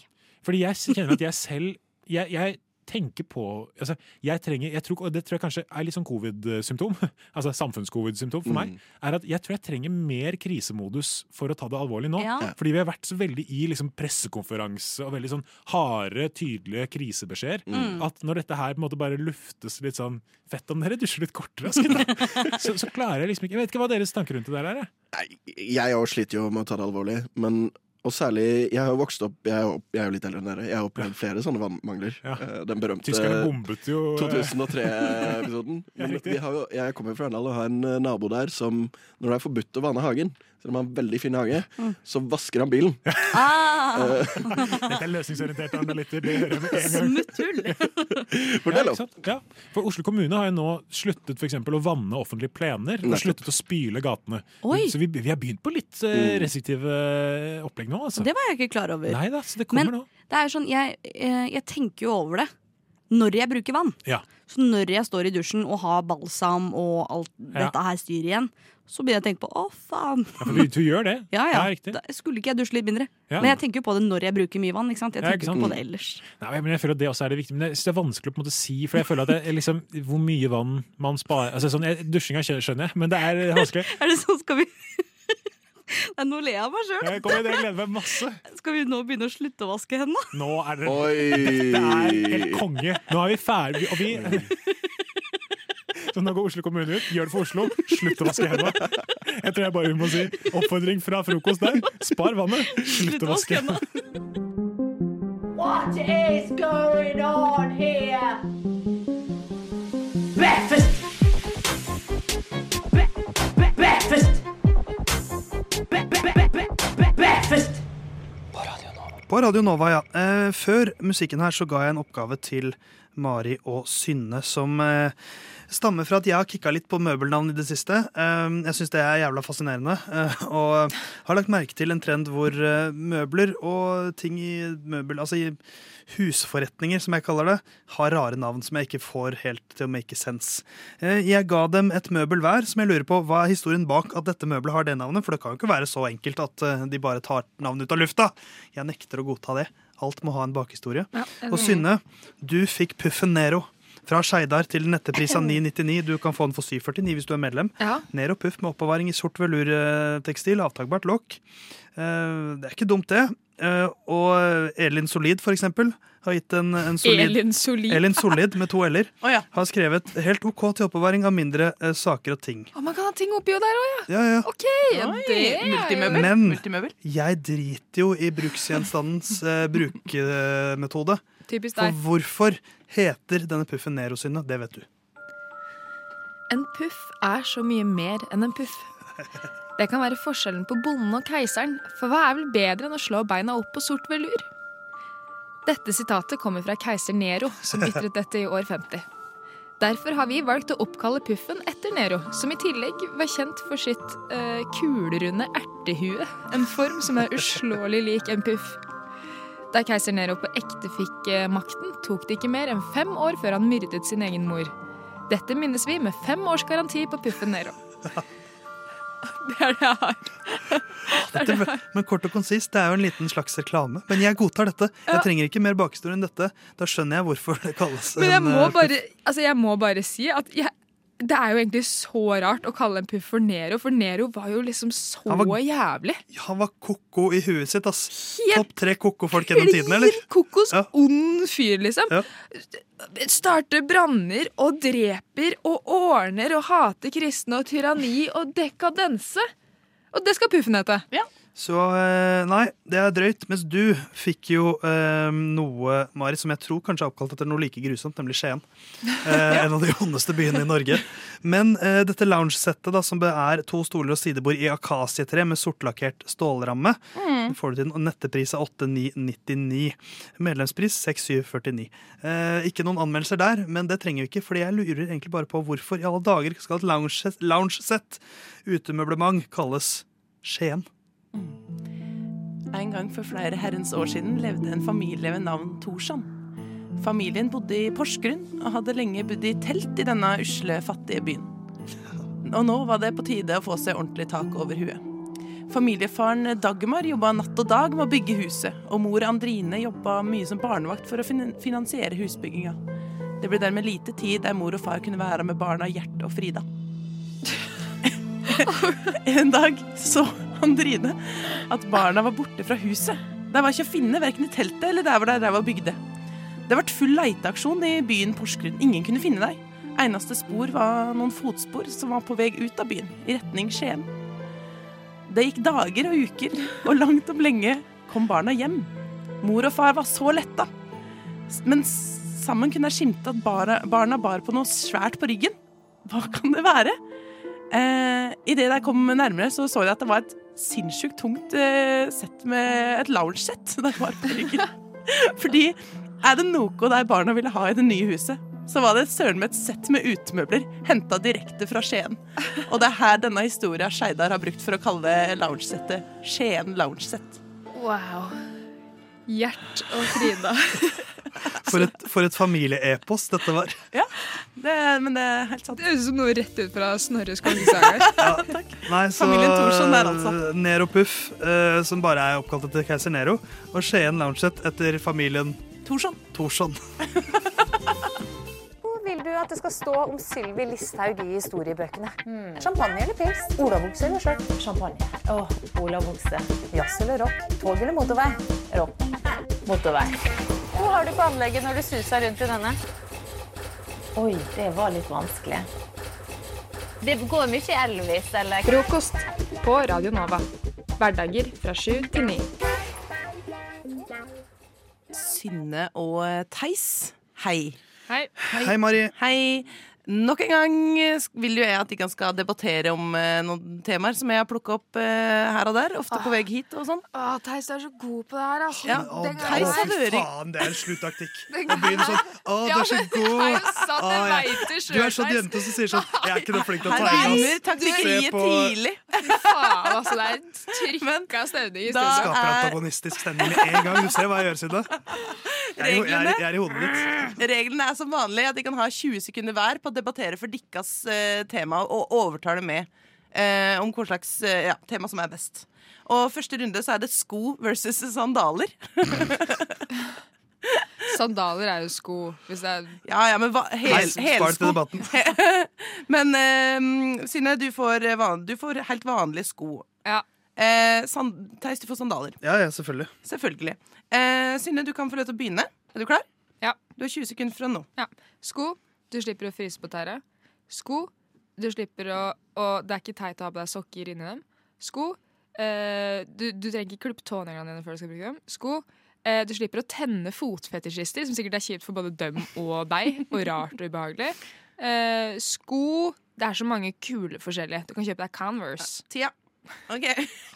Fordi jeg kjenner at jeg selv Jeg, jeg tenker på altså, jeg trenger, jeg tror, Det tror jeg kanskje er litt sånn covid-symptom, <laughs> altså samfunns-covid-symptom for meg. er at Jeg tror jeg trenger mer krisemodus for å ta det alvorlig nå. Ja. Fordi vi har vært så veldig i liksom, pressekonferanse og veldig sånn harde, tydelige krisebeskjeder. Mm. At når dette her på en måte bare luftes litt sånn Fett om dere dusjer litt kortere, gutta. <laughs> <laughs> så, så klarer jeg liksom ikke Jeg vet ikke hva deres tanker rundt det der er. Jeg òg sliter jo med å ta det alvorlig, men og særlig, Jeg har jo vokst opp Jeg er jo, jeg er jo litt eldre enn dere. Jeg har opplevd flere sånne vannmangler. Ja. Den berømte bombet jo eh, 2003-episoden. <laughs> Ja, jeg kommer fra Arendal og har en eh, nabo der som, når det er forbudt å vanne hagen, selv om han har en veldig fin hage, Mm. så vasker han bilen. Ah. Eh, Dette er løsningsorientert analytter. Det hører jeg med en gang. Smutthull! Fortell <laughs> Ja, ikke sant? ja. For Oslo kommune har jo nå sluttet for eksempel, å vanne offentlige plener og sluttet å spyle gatene. Oi. Så vi, vi har begynt på litt Mm. restriktive eh, opplegg nå. Altså. Det var jeg ikke klar over. Nei da, så det kommer Men nå. det er sånn, jeg, jeg tenker jo over det når jeg bruker vann. Ja. Så når jeg står i dusjen og har balsam og alt Ja. dette her styret igjen, så begynner jeg å tenke på å, faen. Ja, for du, du gjør det. <laughs> Ja, ja. riktig. Da skulle ikke jeg dusje litt mindre? Ja. Men jeg tenker jo på det når jeg bruker mye vann. ikke sant? Jeg Ja, tenker ikke jo ikke på det ellers. Nei, men jeg føler at det også er det viktige. Men jeg synes det er vanskelig å på en måte si, for jeg føler at det er liksom, hvor mye vann man sparer altså, sånn, Dusjinga skjønner jeg, men det er vanskelig. <laughs> Er det sånn skal vi <laughs> Nei, Nå ler jeg av meg sjøl. Jeg jeg gleder meg masse. Skal vi nå begynne å slutte å vaske hendene? Nå er det Oi. Dette er helt konge. Nå er vi ferdig. Og vi Så nå går Oslo kommune ut. Gjør det for Oslo. Slutt å vaske hendene. Jeg tror jeg bare må si oppfordring fra frokost der. Spar vannet. Slutt å vaske hendene. What is going on here? Breakfast! Bre- bre- breakfast! Bre- bre- bre- bre- breakfast! På Radio Nova, ja. Eh, før musikken her så ga jeg en oppgave til Mari og Synne, som eh, stammer fra at jeg har kicka litt på møbelnavn i det siste. Eh, jeg syns det er jævla fascinerende. Eh, og har lagt merke til en trend hvor eh, møbler og ting i møbel, altså i husforretninger, som jeg kaller det, har rare navn som jeg ikke får helt til å make sense. Eh, jeg ga dem et møbel hver, som jeg lurer på hva er historien bak at dette møbelet har det navnet, for det kan jo ikke være så enkelt at de bare tar navnet ut av lufta. Jeg nekter å godta det. Alt må ha en bakhistorie. Ja, og. Synne, du fikk Puffen Nero. Fra Skeidar til nettepris av 999. Du kan få den for 749 hvis du er medlem. Ja. Nero Puff med oppbevaring i sort velurtekstil, avtakbart lokk. Eh, Det er ikke dumt, det. Eh, Og Elin Solid, for eksempel, har gitt en, en solid Elin Solid. Elin Solid med to l-er. <laughs> Oh, ja. Har skrevet 'helt OK til oppbevaring av mindre eh, saker og ting'. Oh, man kan ha ting oppi og der òg, ja. Ja, ja. OK, er Multimøbel. Men Multimøbel. jeg driter jo i bruksgjenstandens eh, brukemetode. Typisk For hvorfor heter denne puffen Nero, Synne? Det vet du. En puff er så mye mer enn en puff. Det kan være forskjellen på bonden og keiseren, for hva er vel bedre enn å slå beina opp på sort velur? Dette sitatet kommer fra keiser Nero, som ytret dette i år 50. Derfor har vi valgt å oppkalle puffen etter Nero, som i tillegg var kjent for sitt eh, kulerunde ertehue, en form som er uslåelig lik en puff. Da keiser Nero på ekte fikk makten, tok det ikke mer enn fem år før han myrdet sin egen mor. Dette minnes vi med fem års garanti på puffen Nero. Det er det jeg har. <laughs> Dette, men kort og konsist, det er jo en liten slags reklame. Men jeg godtar dette. Jeg trenger ikke mer bakhistorie enn dette. Da skjønner jeg hvorfor det kalles Men jeg en, må eh, bare, altså jeg må bare si at jeg, det er jo egentlig så rart å kalle en puff for Nero, for Nero var jo liksom så Han var- jævlig. Han var ko-ko i huet sitt, ass. Helt Topp tre ko-ko-folk gjennom tidene, eller? Kokos, ond fyr, liksom. Ja. Starter branner og dreper og ordner og hater kristne og tyranni og dekadense. Og det skal puffen hete. Så eh, nei, det er drøyt. Mens du fikk jo eh, noe, Mari, som jeg tror kanskje er oppkalt etter noe like grusomt, nemlig Skien. Eh, <laughs> En av de ondeste byene i Norge. Men eh, dette loungesettet, da, som er to stoler og sidebord i akasietre med sortlakkert stålramme, Mm. får du til en nettepris av 8999. Medlemspris 6749. Eh, ikke noen anmeldelser der, men det trenger vi ikke, fordi jeg lurer egentlig bare på hvorfor i alle dager skal et loungesett, lounge utemøblement kalles Skien? En gang for flere herrens år siden levde en familie ved navn Torsson. Familien bodde i Porsgrunn og hadde lenge bodd i telt i denne usle, fattige byen. Og nå var det på tide å få seg ordentlig tak over huet. Familiefaren Dagmar jobba natt og dag med å bygge huset, og mor Andrine jobba mye som barnevakt for å finansiere husbygginga. Det ble dermed lite tid der mor og far kunne være med barna Gjert og Frida. <laughs> En dag så Andrine at barna var borte fra huset. De var ikke å finne verken i teltet eller der hvor de drev og bygde. Det ble full leiteaksjon i byen Porsgrunn. Ingen kunne finne dem. Eneste spor var noen fotspor som var på vei ut av byen, i retning Skien. Det gikk dager og uker, og langt om lenge kom barna hjem. Mor og far var så letta. Men sammen kunne jeg skimte at barna, barna bar på noe svært på ryggen. Hva kan det være? Eh, Idet de kom nærmere, så så jeg at det var et sinnssykt tungt eh, sett med et lounge-sett <laughs> da jeg var på ryggen. Fordi er det noe de barna ville ha i det nye huset, så var det søren meg et sett med utemøbler henta direkte fra Skien. Og det er her denne historia Skeidar har brukt for å kalle loungesettet Skien loungesett. Wow. Gjert og Frida. <laughs> For et, for et familieepos dette var. Ja, det, men det er helt sant. Det høres ut som noe rett ut fra Snorres kongesager. <laughs> Nei, så Familien Thorsson der, altså. Nero Puff, eh, som bare er oppkalt etter keiser Nero, og Skien Loungeset etter familien Thorsson. Thorsson. Hvor vil du at det skal stå om Sylvi Listhaug i historiebøkene? Champagne eller pils? Olabukse eller skjørt? Champagne. Åh, olabukse. Jazz eller rock? Tog eller motorvei? Rock. Motorvei. Hvor har du på anlegget når du suser rundt i denne? Oi, det var litt vanskelig. Det går mye Elvis, eller? Frokost på Radio Nova. Hverdager fra sju til ni. Synne og Theis, hei. Hei. Hei, Mari. Hei. Nok en gang vil jo jeg at de kan skal debattere om eh, noen temaer som jeg har plukka opp eh, her og der. Ofte på vei hit og sånn. Å, Theis, du er så god på det her, altså. Ja, Å, Theis Fy faen, det er en sluttaktikk. <laughs> Å begynne sånn Å, du er så god. Ja, er jo sant, jeg Å, det selv, Du er sånn jente som sier sånn <laughs> Jeg er ikke noe flink til å Her ta inn begynner oss. taktikkeriet tidlig. Fy faen, altså. Det er trykka stemning i da studio. Skaper antagonistisk stemning med en gang. Du ser hva jeg gjør, Synne. Jeg er, i- jeg, er, jeg er i hodet ditt. Reglene er som vanlig at de kan ha 20 sekunder hver på å debattere for dikkas eh, tema og overtale med eh, om hva slags eh, ja, tema som er best. Og første runde så er det sko versus sandaler. <laughs> Sandaler er jo sko. Hvis det er Ja, ja, men hva, hel, Nei, helsko. <laughs> men eh, Synne, du får, eh, van, du får helt vanlige sko. Ja. Eh, sand, Theis, du får sandaler. Ja, ja, selvfølgelig. Selvfølgelig. Eh, Synne, du kan få lov til å begynne. Er du klar? Ja. Du har 20 sekunder fra nå. Ja. Sko. Du slipper å fryse på tæret. Sko. Du slipper å Og det er ikke teit å ha på deg sokker inni dem. Sko. Eh, du, du trenger ikke klippe tåneglene dine før du skal bruke dem. Sko. Eh, du slipper å tenne fotfetisjister, som sikkert er kjipt for både dem og deg. Og rart og ubehagelig. Eh, sko Det er så mange kule forskjellige. Du kan kjøpe deg Converse. Tida. OK.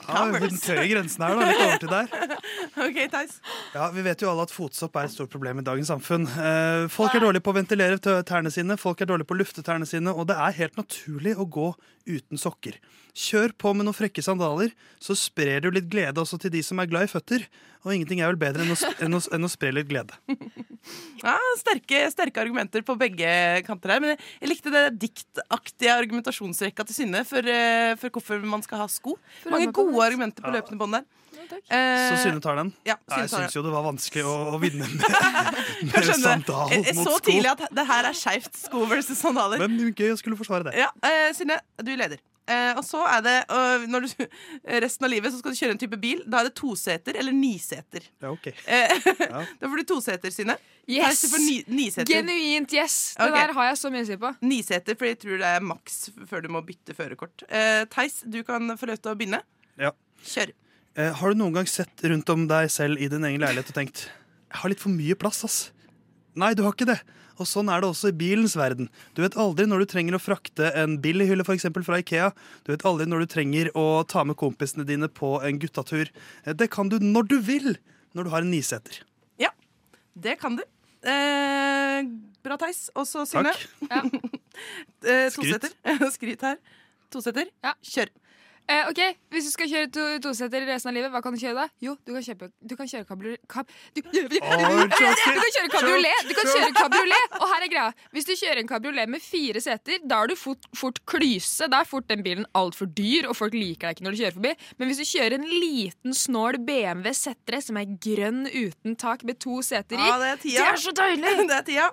Ja, <laughs> den tøye grensen her, da. Litt over til der. <laughs> OK, Theis. Ja, Vi vet jo alle at fotsopp er et stort problem i dagens samfunn. Eh, folk er dårlige på å ventilere tærne sine, folk er dårlige på å lufte tærne sine, og det er helt naturlig å gå uten sokker. Kjør på med noen frekke sandaler, så sprer du litt glede også til de som er glad i føtter. Og ingenting er vel bedre enn å, enn å, enn å spre litt glede. <laughs> Ja, sterke, sterke argumenter på begge kanter her. Men jeg, likte det diktaktige argumentasjonsrekka til Synne for, eh, for hvorfor man skal ha sko. Mange gode argumenter på løpende bånd der. Så Synne tar den? Ja, jeg syns jo det var vanskelig å, å vinne med, <laughs> med sandal Jeg, jeg så tidlig at det her er skeivt sko versus sandaler. Men gøy å skulle forsvare det. Ja, eh, Synne, du leder. Eh, og så er det uh, når du, <laughs> Resten av livet så skal du kjøre en type bil. Da er det toseter eller niseter. Ja, ok. Eh, Ja. <laughs> Da får du toseter, Synne. Yes! Ni, niseter. Genuint yes! Det okay. der har jeg så mye å si på. Niseter, for jeg tror det er maks før du må bytte førerkort. Eh, Theis, du kan få lov til å begynne. Ja. Kjør. Eh, har du noen gang sett rundt om deg selv i din egen leilighet og tenkt Jeg har litt for mye plass, ass. Nei, du har ikke det. Og sånn er det også i bilens verden. Du vet aldri når du trenger å frakte en billighylle for eksempel, fra Ikea. Du vet aldri når du trenger å ta med kompisene dine på en guttatur. Eh, Det kan du når du vil, når du har en niseter. Ja, det kan du. Eh, bra, Theis. Og så Synne. <laughs> eh, Skryt. <laughs> Skryt her. Toseter. Kjør. Eh, ok, Hvis du skal kjøre to toseter resten av livet, hva kan du kjøre da? Jo, du kan, kjøpe, du kan kjøre kabriolet kab, du, <laughs> du, kan kjøre kabriolet! Du kan kjøre kabriolet Og her er greia. Hvis du kjører en kabriolet med fire seter, da er du fort, fort klyse. Da er fort den bilen altfor dyr, og folk liker deg ikke når du kjører forbi. Men hvis du kjører en liten, snål BMW Z3 som er grønn uten tak med to seter i, Ja, det er tida. det er så deilig! <laughs> det er tida.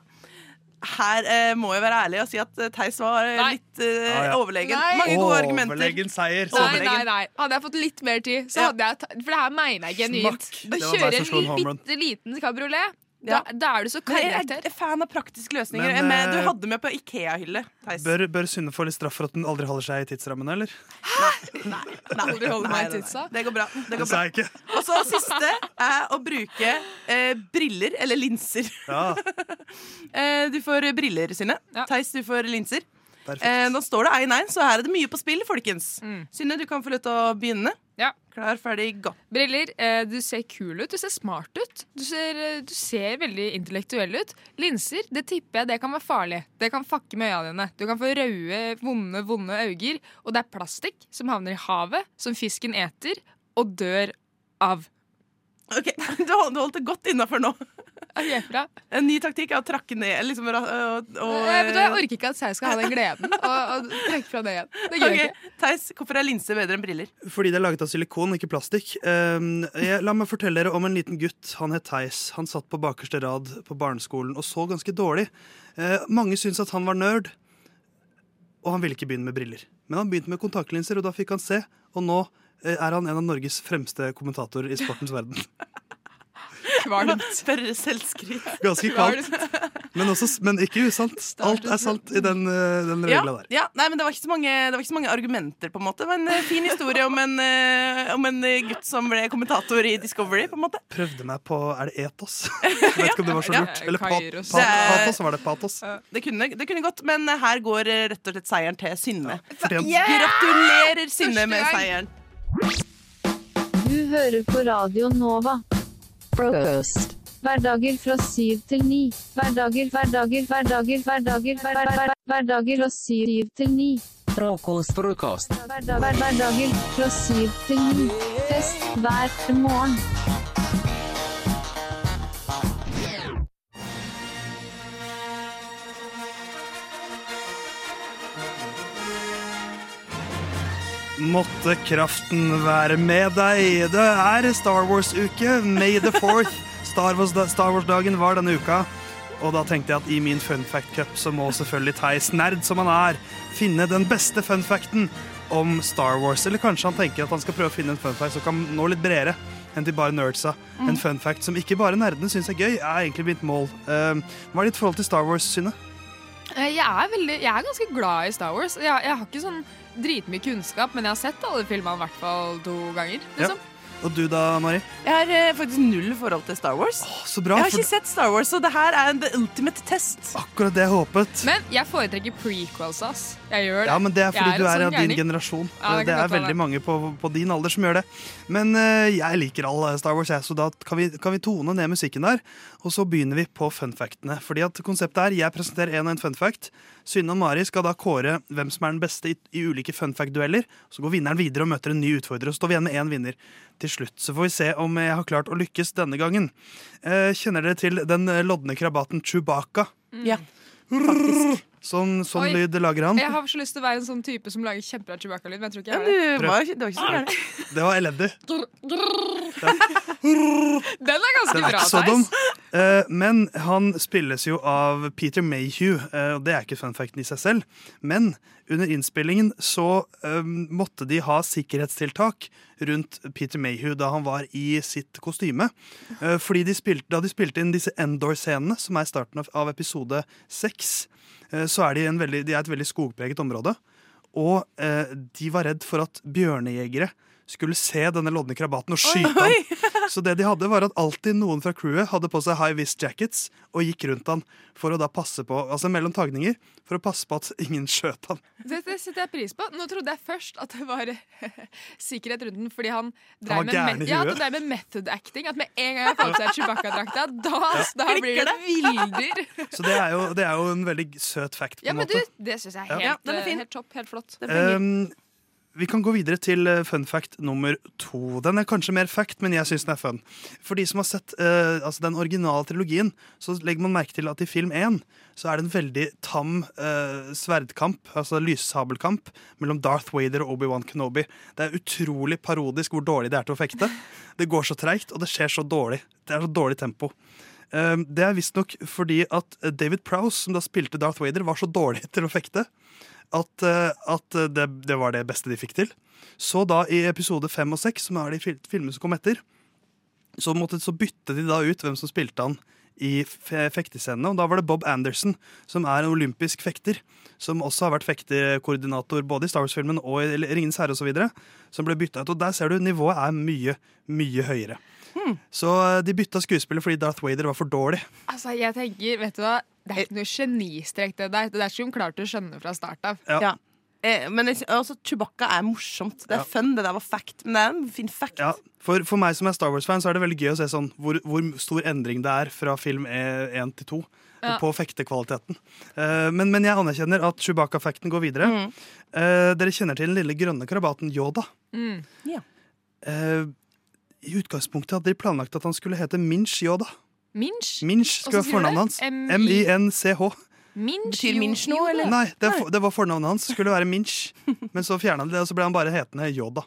Her eh, må jeg være ærlig og si at eh, Theis var nei. litt eh, ah, ja. overlegen. Nei. Mange gode argumenter. Overlegen seier. Nei, nei, nei. Hadde jeg fått litt mer tid, så hadde jeg For det her mener jeg genuint. Å kjøre en bitte liten kabriolet, da, da er du så karakter. jeg er fan av praktiske løsninger. Men, med, eh, du hadde med på Ikea-hylle, Bør, bør Synne få litt straff for at hun aldri holder seg i tidsrammene, eller? Aldri Nei, meg i tidsa. Det går bra. Det går bra. ikke. Og så siste er å bruke eh, briller eller linser. Ja. <laughs> Eh, du får briller, Synne. Theis, du får linser. Eh, nå står det 1-1, så her er det mye på spill, folkens. Mm. Synne, du kan få lov til å begynne. Ja. Klar, ferdig, gå. Briller. Eh, du ser kul ut. Du ser smart ut. Du ser, eh, du ser veldig intellektuell ut. Linser, det tipper jeg det kan være farlig. Det kan fakke med øynene dine. Du kan få røde, vonde, vonde øyne. Og det er plastikk som havner i havet, som fisken eter og dør av. Ok, <laughs> Du du holdt det godt innafor nå. Ok. En ny taktikk er å trakke ned liksom, og, og, og, Eh, vet du, jeg orker ikke at jeg skal ha den gleden og, trekke fra det igjen. Det okay. jeg ikke. Theis, hvorfor er linser bedre enn briller? Fordi det er laget av silikon, ikke plastikk. Um, jeg, la meg fortelle dere om en liten gutt. Han het Theis. Han satt på bakerste rad på barneskolen og så ganske dårlig. Uh, mange syntes at han var nerd, og han ville ikke begynne med briller. Men han begynte med kontaktlinser, og da fikk han se. Og nå eh, er han en av Norges fremste kommentatorer i sportens verden. <laughs> <laughs> Kvalmt. Bare selvskryt. <laughs> Ganske kvalmt. Men, også, men ikke usant. Alt er sant i den, eh, den regla der. ja, nei, men det var, ikke så mange, det var ikke så mange argumenter, på en måte. Det var en eh, fin historie om en, eh, om en gutt som ble kommentator i Discovery, på en måte. Prøvde meg på Er det etos? <laughs> Jeg vet ikke om det var så lurt. Eller pa, Kairos. pa, er- patos var det. Patos. Det kunne, det kunne gått, men her går rett og slett seieren til Synne. fortjent. Gratulerer, Synne, med seieren. Du hører på Radio Nova. Frokost. Hverdager fra syv til ni. Hverdager, hverdager, hverdager, hverdager, hver, hver, hver, hverdager fra syv til ni. Frokost. Frokost. Hver, hverdager fra syv til ni. Fest hver morgen. Måtte kraften være med deg. Det er Star Wars-uke. May the fourth Star Wars- Star Wars-dagen var denne uka. Og da tenkte jeg at i min fun fact cup så må selvfølgelig Theis, nerd som han er, finne den beste fun facten om Star Wars. Eller kanskje han tenker at han skal prøve å finne en fun fact som kan nå litt bredere enn til bare nerdsa. En Mm. fun fact som ikke bare nerdene syns er gøy, er egentlig mitt mål. Eh, hva er ditt forhold til Star Wars, Synne? Eh, Jeg er, veldig, jeg er ganske glad i Star Wars. Jeg, jeg har ikke sånn dritmye kunnskap, men jeg har sett alle filmene i hvert fall to ganger. Ja. Liksom. Og du da, Mari? Jeg har eh, faktisk null forhold til Star Wars. så bra, jeg har for- ikke sett Star Wars, så det her er en the ultimate test. Akkurat det jeg håpet. Men jeg foretrekker prequels, ass. Jeg gjør det. Ja, men Det er fordi er du er av sånn din gærning. generasjon. Ja, det, kan er veldig det. mange på, på din alder som gjør det. Men uh, jeg liker all eh, Star Wars, jeg, så da kan vi, kan vi tone ned musikken der. Og så begynner vi på funfactene. Fordi at konseptet er, Jeg presenterer en og en funfact. Synne og Mari skal da kåre hvem som er den beste i, i ulike funfact-dueller. Så går vinneren videre og møter en ny utfordrer. Og så står vi igjen med én vinner til slutt. Så får vi se om jeg har klart å lykkes denne gangen. Eh, kjenner dere til den eh, lodne krabaten Chewbacca? Ja. Sånn, sånn Oi. lyd lager han. Jeg har så lyst til å være en sånn type som lager kjempebra Chewbacca-lyd, men jeg tror ikke jeg er det. var, det var ikke så gærent. Det var elendig. Den er ganske Den er bra, ikke så dum. Theis. Eh, men han spilles jo av Peter Mayhew, eh, og det er ikke fun facten i seg selv. Men under innspillingen så eh, måtte de ha sikkerhetstiltak rundt Peter Mayhew da han var i sitt kostyme. Eh, fordi de spilte, da de spilte inn disse Endor-scenene, som er starten av, av episode seks, så er de, veldig, de er et veldig skogpreget område. Og eh, de var redd for at bjørnejegere skulle se denne lodne krabaten og skyte han. <laughs> Så det de hadde var at alltid noen fra crewet hadde på seg high vis jackets og gikk rundt han for å da passe på, altså mellom tagninger, for å passe på at ingen skjøt han. Det, det setter jeg pris på. Nå trodde jeg først at det var <laughs> sikkerhet rundt den fordi han Han drev var med, ja, han drev med method acting. At med en gang jeg får på seg Chewbacca-drakta, da, da blir det vilder. <laughs> Så det er jo, det er jo en veldig søt fact. på Ja, en men du, det syns jeg er helt, Ja, er helt topp. Helt flott. Um, vi kan gå videre til eh, fun fact nummer to. Den er kanskje mer fact, men jeg syns den er fun. For de som har sett uh, altså den originale trilogien, så legger man merke til at i film én så er det en veldig tam uh, sverdkamp, altså lyssabelkamp, mellom Darth Vader og Obi-Wan Kenobi. Det er utrolig parodisk hvor dårlig det er til å fekte. Det går så treigt, og det skjer så dårlig. Det er så dårlig tempo. Uh, det er visstnok fordi at David Prowse, som da spilte Darth Vader, var så dårlig til å fekte at, eh, at det, det var det beste de fikk til. Så da i episode fem og seks, som er de filmene som kom etter, så, måtte, så bytte de da ut hvem som spilte han i fektescenene. Og da var det Bob Anderson, som er en olympisk fekter. Som også har vært fektekoordinator både i Star Wars-filmen og i Ringenes herre osv. Som ble bytta ut. Og der ser du nivået er mye, mye høyere. Så eh, de bytta skuespiller fordi Darth Vader var for dårlig. Altså, jeg tenker, vet du hva Det er ikke noe genistrek, det der. Det er skulle hun klart å skjønne fra start av. Ja. Eh, men altså, Chewbacca er morsomt. Det er Ja. fun. Det der var fact. Men det er en fin fact. Ja, for, for meg som er Star Wars-fan, så er det veldig gøy å se sånn hvor, hvor stor endring det er fra film 1 til 2 Ja. på fektekvaliteten. Eh, men, men jeg anerkjenner at Chewbacca-fakten går videre. Mm. Eh, dere kjenner til den lille grønne krabaten Yoda. Mm. Ja. Eh, I utgangspunktet hadde de planlagt at han skulle hete Minch Yoda. Minch? Minch skulle være fornavnet hans. M-I- M-I-N-C-H. Minch? Betyr Minch noe, eller? Nei, det, det var fornavnet hans. Skulle være Minch. <laughs> Men så fjerna de det, og så ble han bare hetende Yoda.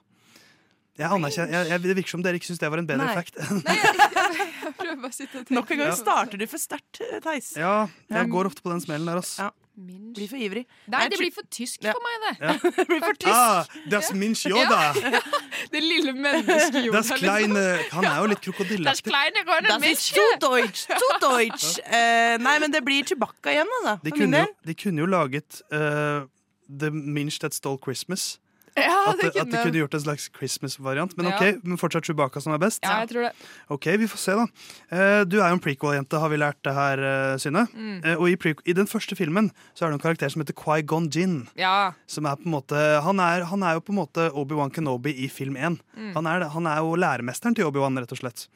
Jeg anerkjenner, jeg, jeg, Det virker som dere ikke syns det var en bedre Nei. fact. Jeg <laughs> sitte og tenke. Nok en gang starter du for sterkt, eh, Theis. Ja, jeg går ofte på den smellen der, ass. Ja. Blir for ivrig. Nei, det blir for tysk for meg, det. Ja. <laughs> det blir for tysk. Ah, das Minch Yoda! <laughs> Det lille mennesket Yoda. Das kleine Han er jo litt <laughs> krokodilleaktig. kleine grønne Minch. deutsch! Zu deutsch! Uh, nei, men det blir Chewbacca igjen, altså. De kunne, jo, de kunne jo laget uh, The Minch That Stole Christmas. Ja, at, det kunne. at de kunne gjort en slags Christmas-variant. Men ok, men fortsatt Chewbacca som er best. Ja, jeg tror det. Ok, vi får se, da. Eh, du er jo en prequel-jente, har vi lært det her, eh, Synne. Mm. Eh, og i, i den første filmen så er det en karakter som heter Qui-Gon Jinn. Ja. Som er på en måte Han er, han er jo på en måte Obi-Wan Kenobi i film 1. Mm. Han, han er jo læremesteren til Obi-Wan, rett og slett.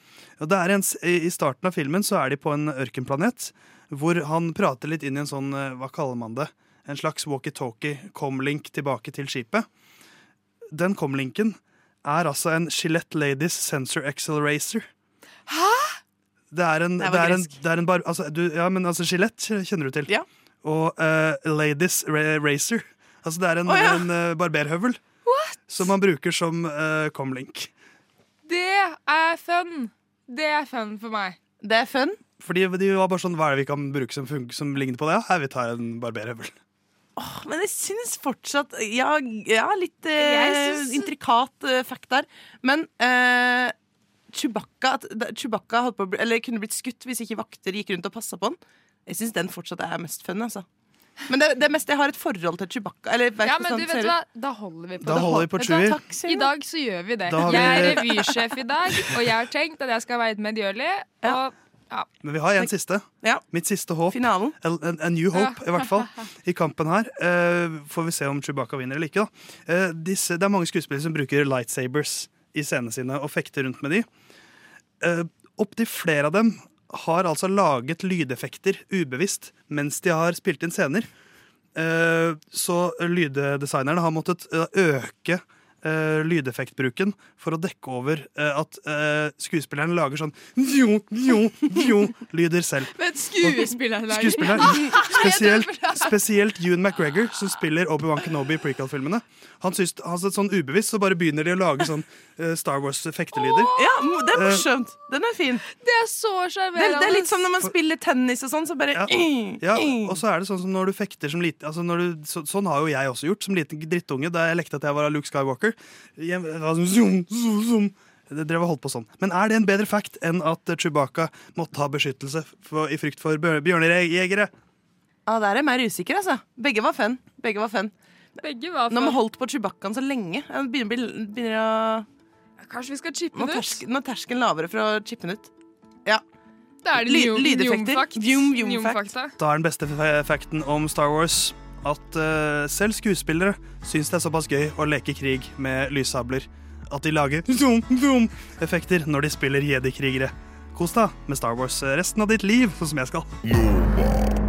Og det er en, I starten av filmen så er de på en ørkenplanet hvor han prater litt inn i en sånn Hva kaller man det? En slags walkietalkie, comlink tilbake til skipet. Den comlinken er altså en Gillette Ladies Sensor Accelerator. Hæ?! Det er en, Det det er en, det er en bar, altså, du, ja, men altså Gillette kjenner du til. Ja. Og uh, Ladies ra Racer. Altså det er en, oh, ja. en uh, barberhøvel som man bruker som uh, comlink. Det er fun! Det er fun for meg. Det er fun. Fordi de var bare sånn, Hva er det vi kan bruke som, som ligner på det? Her, vi tar en barberhøvel. Men jeg syns fortsatt Ja, ja litt eh, synes... intrikat eh, fact der. Men eh, Chewbacca, Chewbacca holdt på eller kunne blitt skutt hvis ikke vakter gikk rundt og passa på han. Jeg syns den fortsatt er mest fun. Altså. Men det, det mest jeg har et forhold til Chewbacca. Eller, Ja, men sånn, du, vet hva? Da holder vi på Da det. holder vi på? Chewie. Takk, I dag så gjør vi det. Da vi- Jeg er revysjef i dag, og jeg har tenkt at jeg skal være medgjørlig. Og ja. Men vi har en siste. Mitt siste håp. Finalen. A, a, new hope, Ja. i hvert fall. I kampen her. Uh, får vi se om Chewbacca vinner eller ikke. Da. Eh, disse, det er mange skuespillere som bruker lightsabers i scenene sine og fekter rundt med de. Uh, Opptil flere av dem har altså laget lydeffekter ubevisst mens de har spilt inn scener. Uh, så lyddesignerne har måttet øke eh, lydeffektbruken for å dekke over uh, at uh, skuespilleren lager sånn Jo, jo, jo lyder selv. Men skuespilleren lager- Skuespilleren, <laughs> Ja, spesielt, spesielt Ewan McGregor, som spiller Obi-Wan Kenobi i prequel-filmene. Han syns han synes sånn ubevisst så bare begynner de å lage sånn Star Wars-fektelyder. Ja, det er morsomt. Den er fin. Det er så sjarmerende. det er litt som når man spiller tennis og sånn, så bare <clears throat> <clears throat> Ja, og så er det sånn som når du fekter som liten altså så, Sånn har jo jeg også gjort som liten drittunge da jeg lekte at jeg var Luke Skywalker. Jeg, det drev og holdt på sånn. Men er det en bedre fact enn at Chewbacca måtte ha beskyttelse for, i frykt for bjør- bjørnejegere? Ja, Der er jeg mer usikker, altså. Begge var fun. Begge var fun. Begge var Når man vi holdt på Chewbaccaen så lenge. Jeg begynner, begynner å Kanskje vi skal chippe den ut? tersk- nå er terskelen lavere for å chippe den ut. Ja. Da er det lydeffekter. Njomfakta. Da er den beste fa- facten om Star Wars at eh, selv skuespillere syns det er såpass gøy å leke krig med lyssabler at de lager <laughs> zoom, zoom effekter når de spiller jedi-krigere. Kos deg med Star Wars resten av ditt liv, sånn som jeg skal.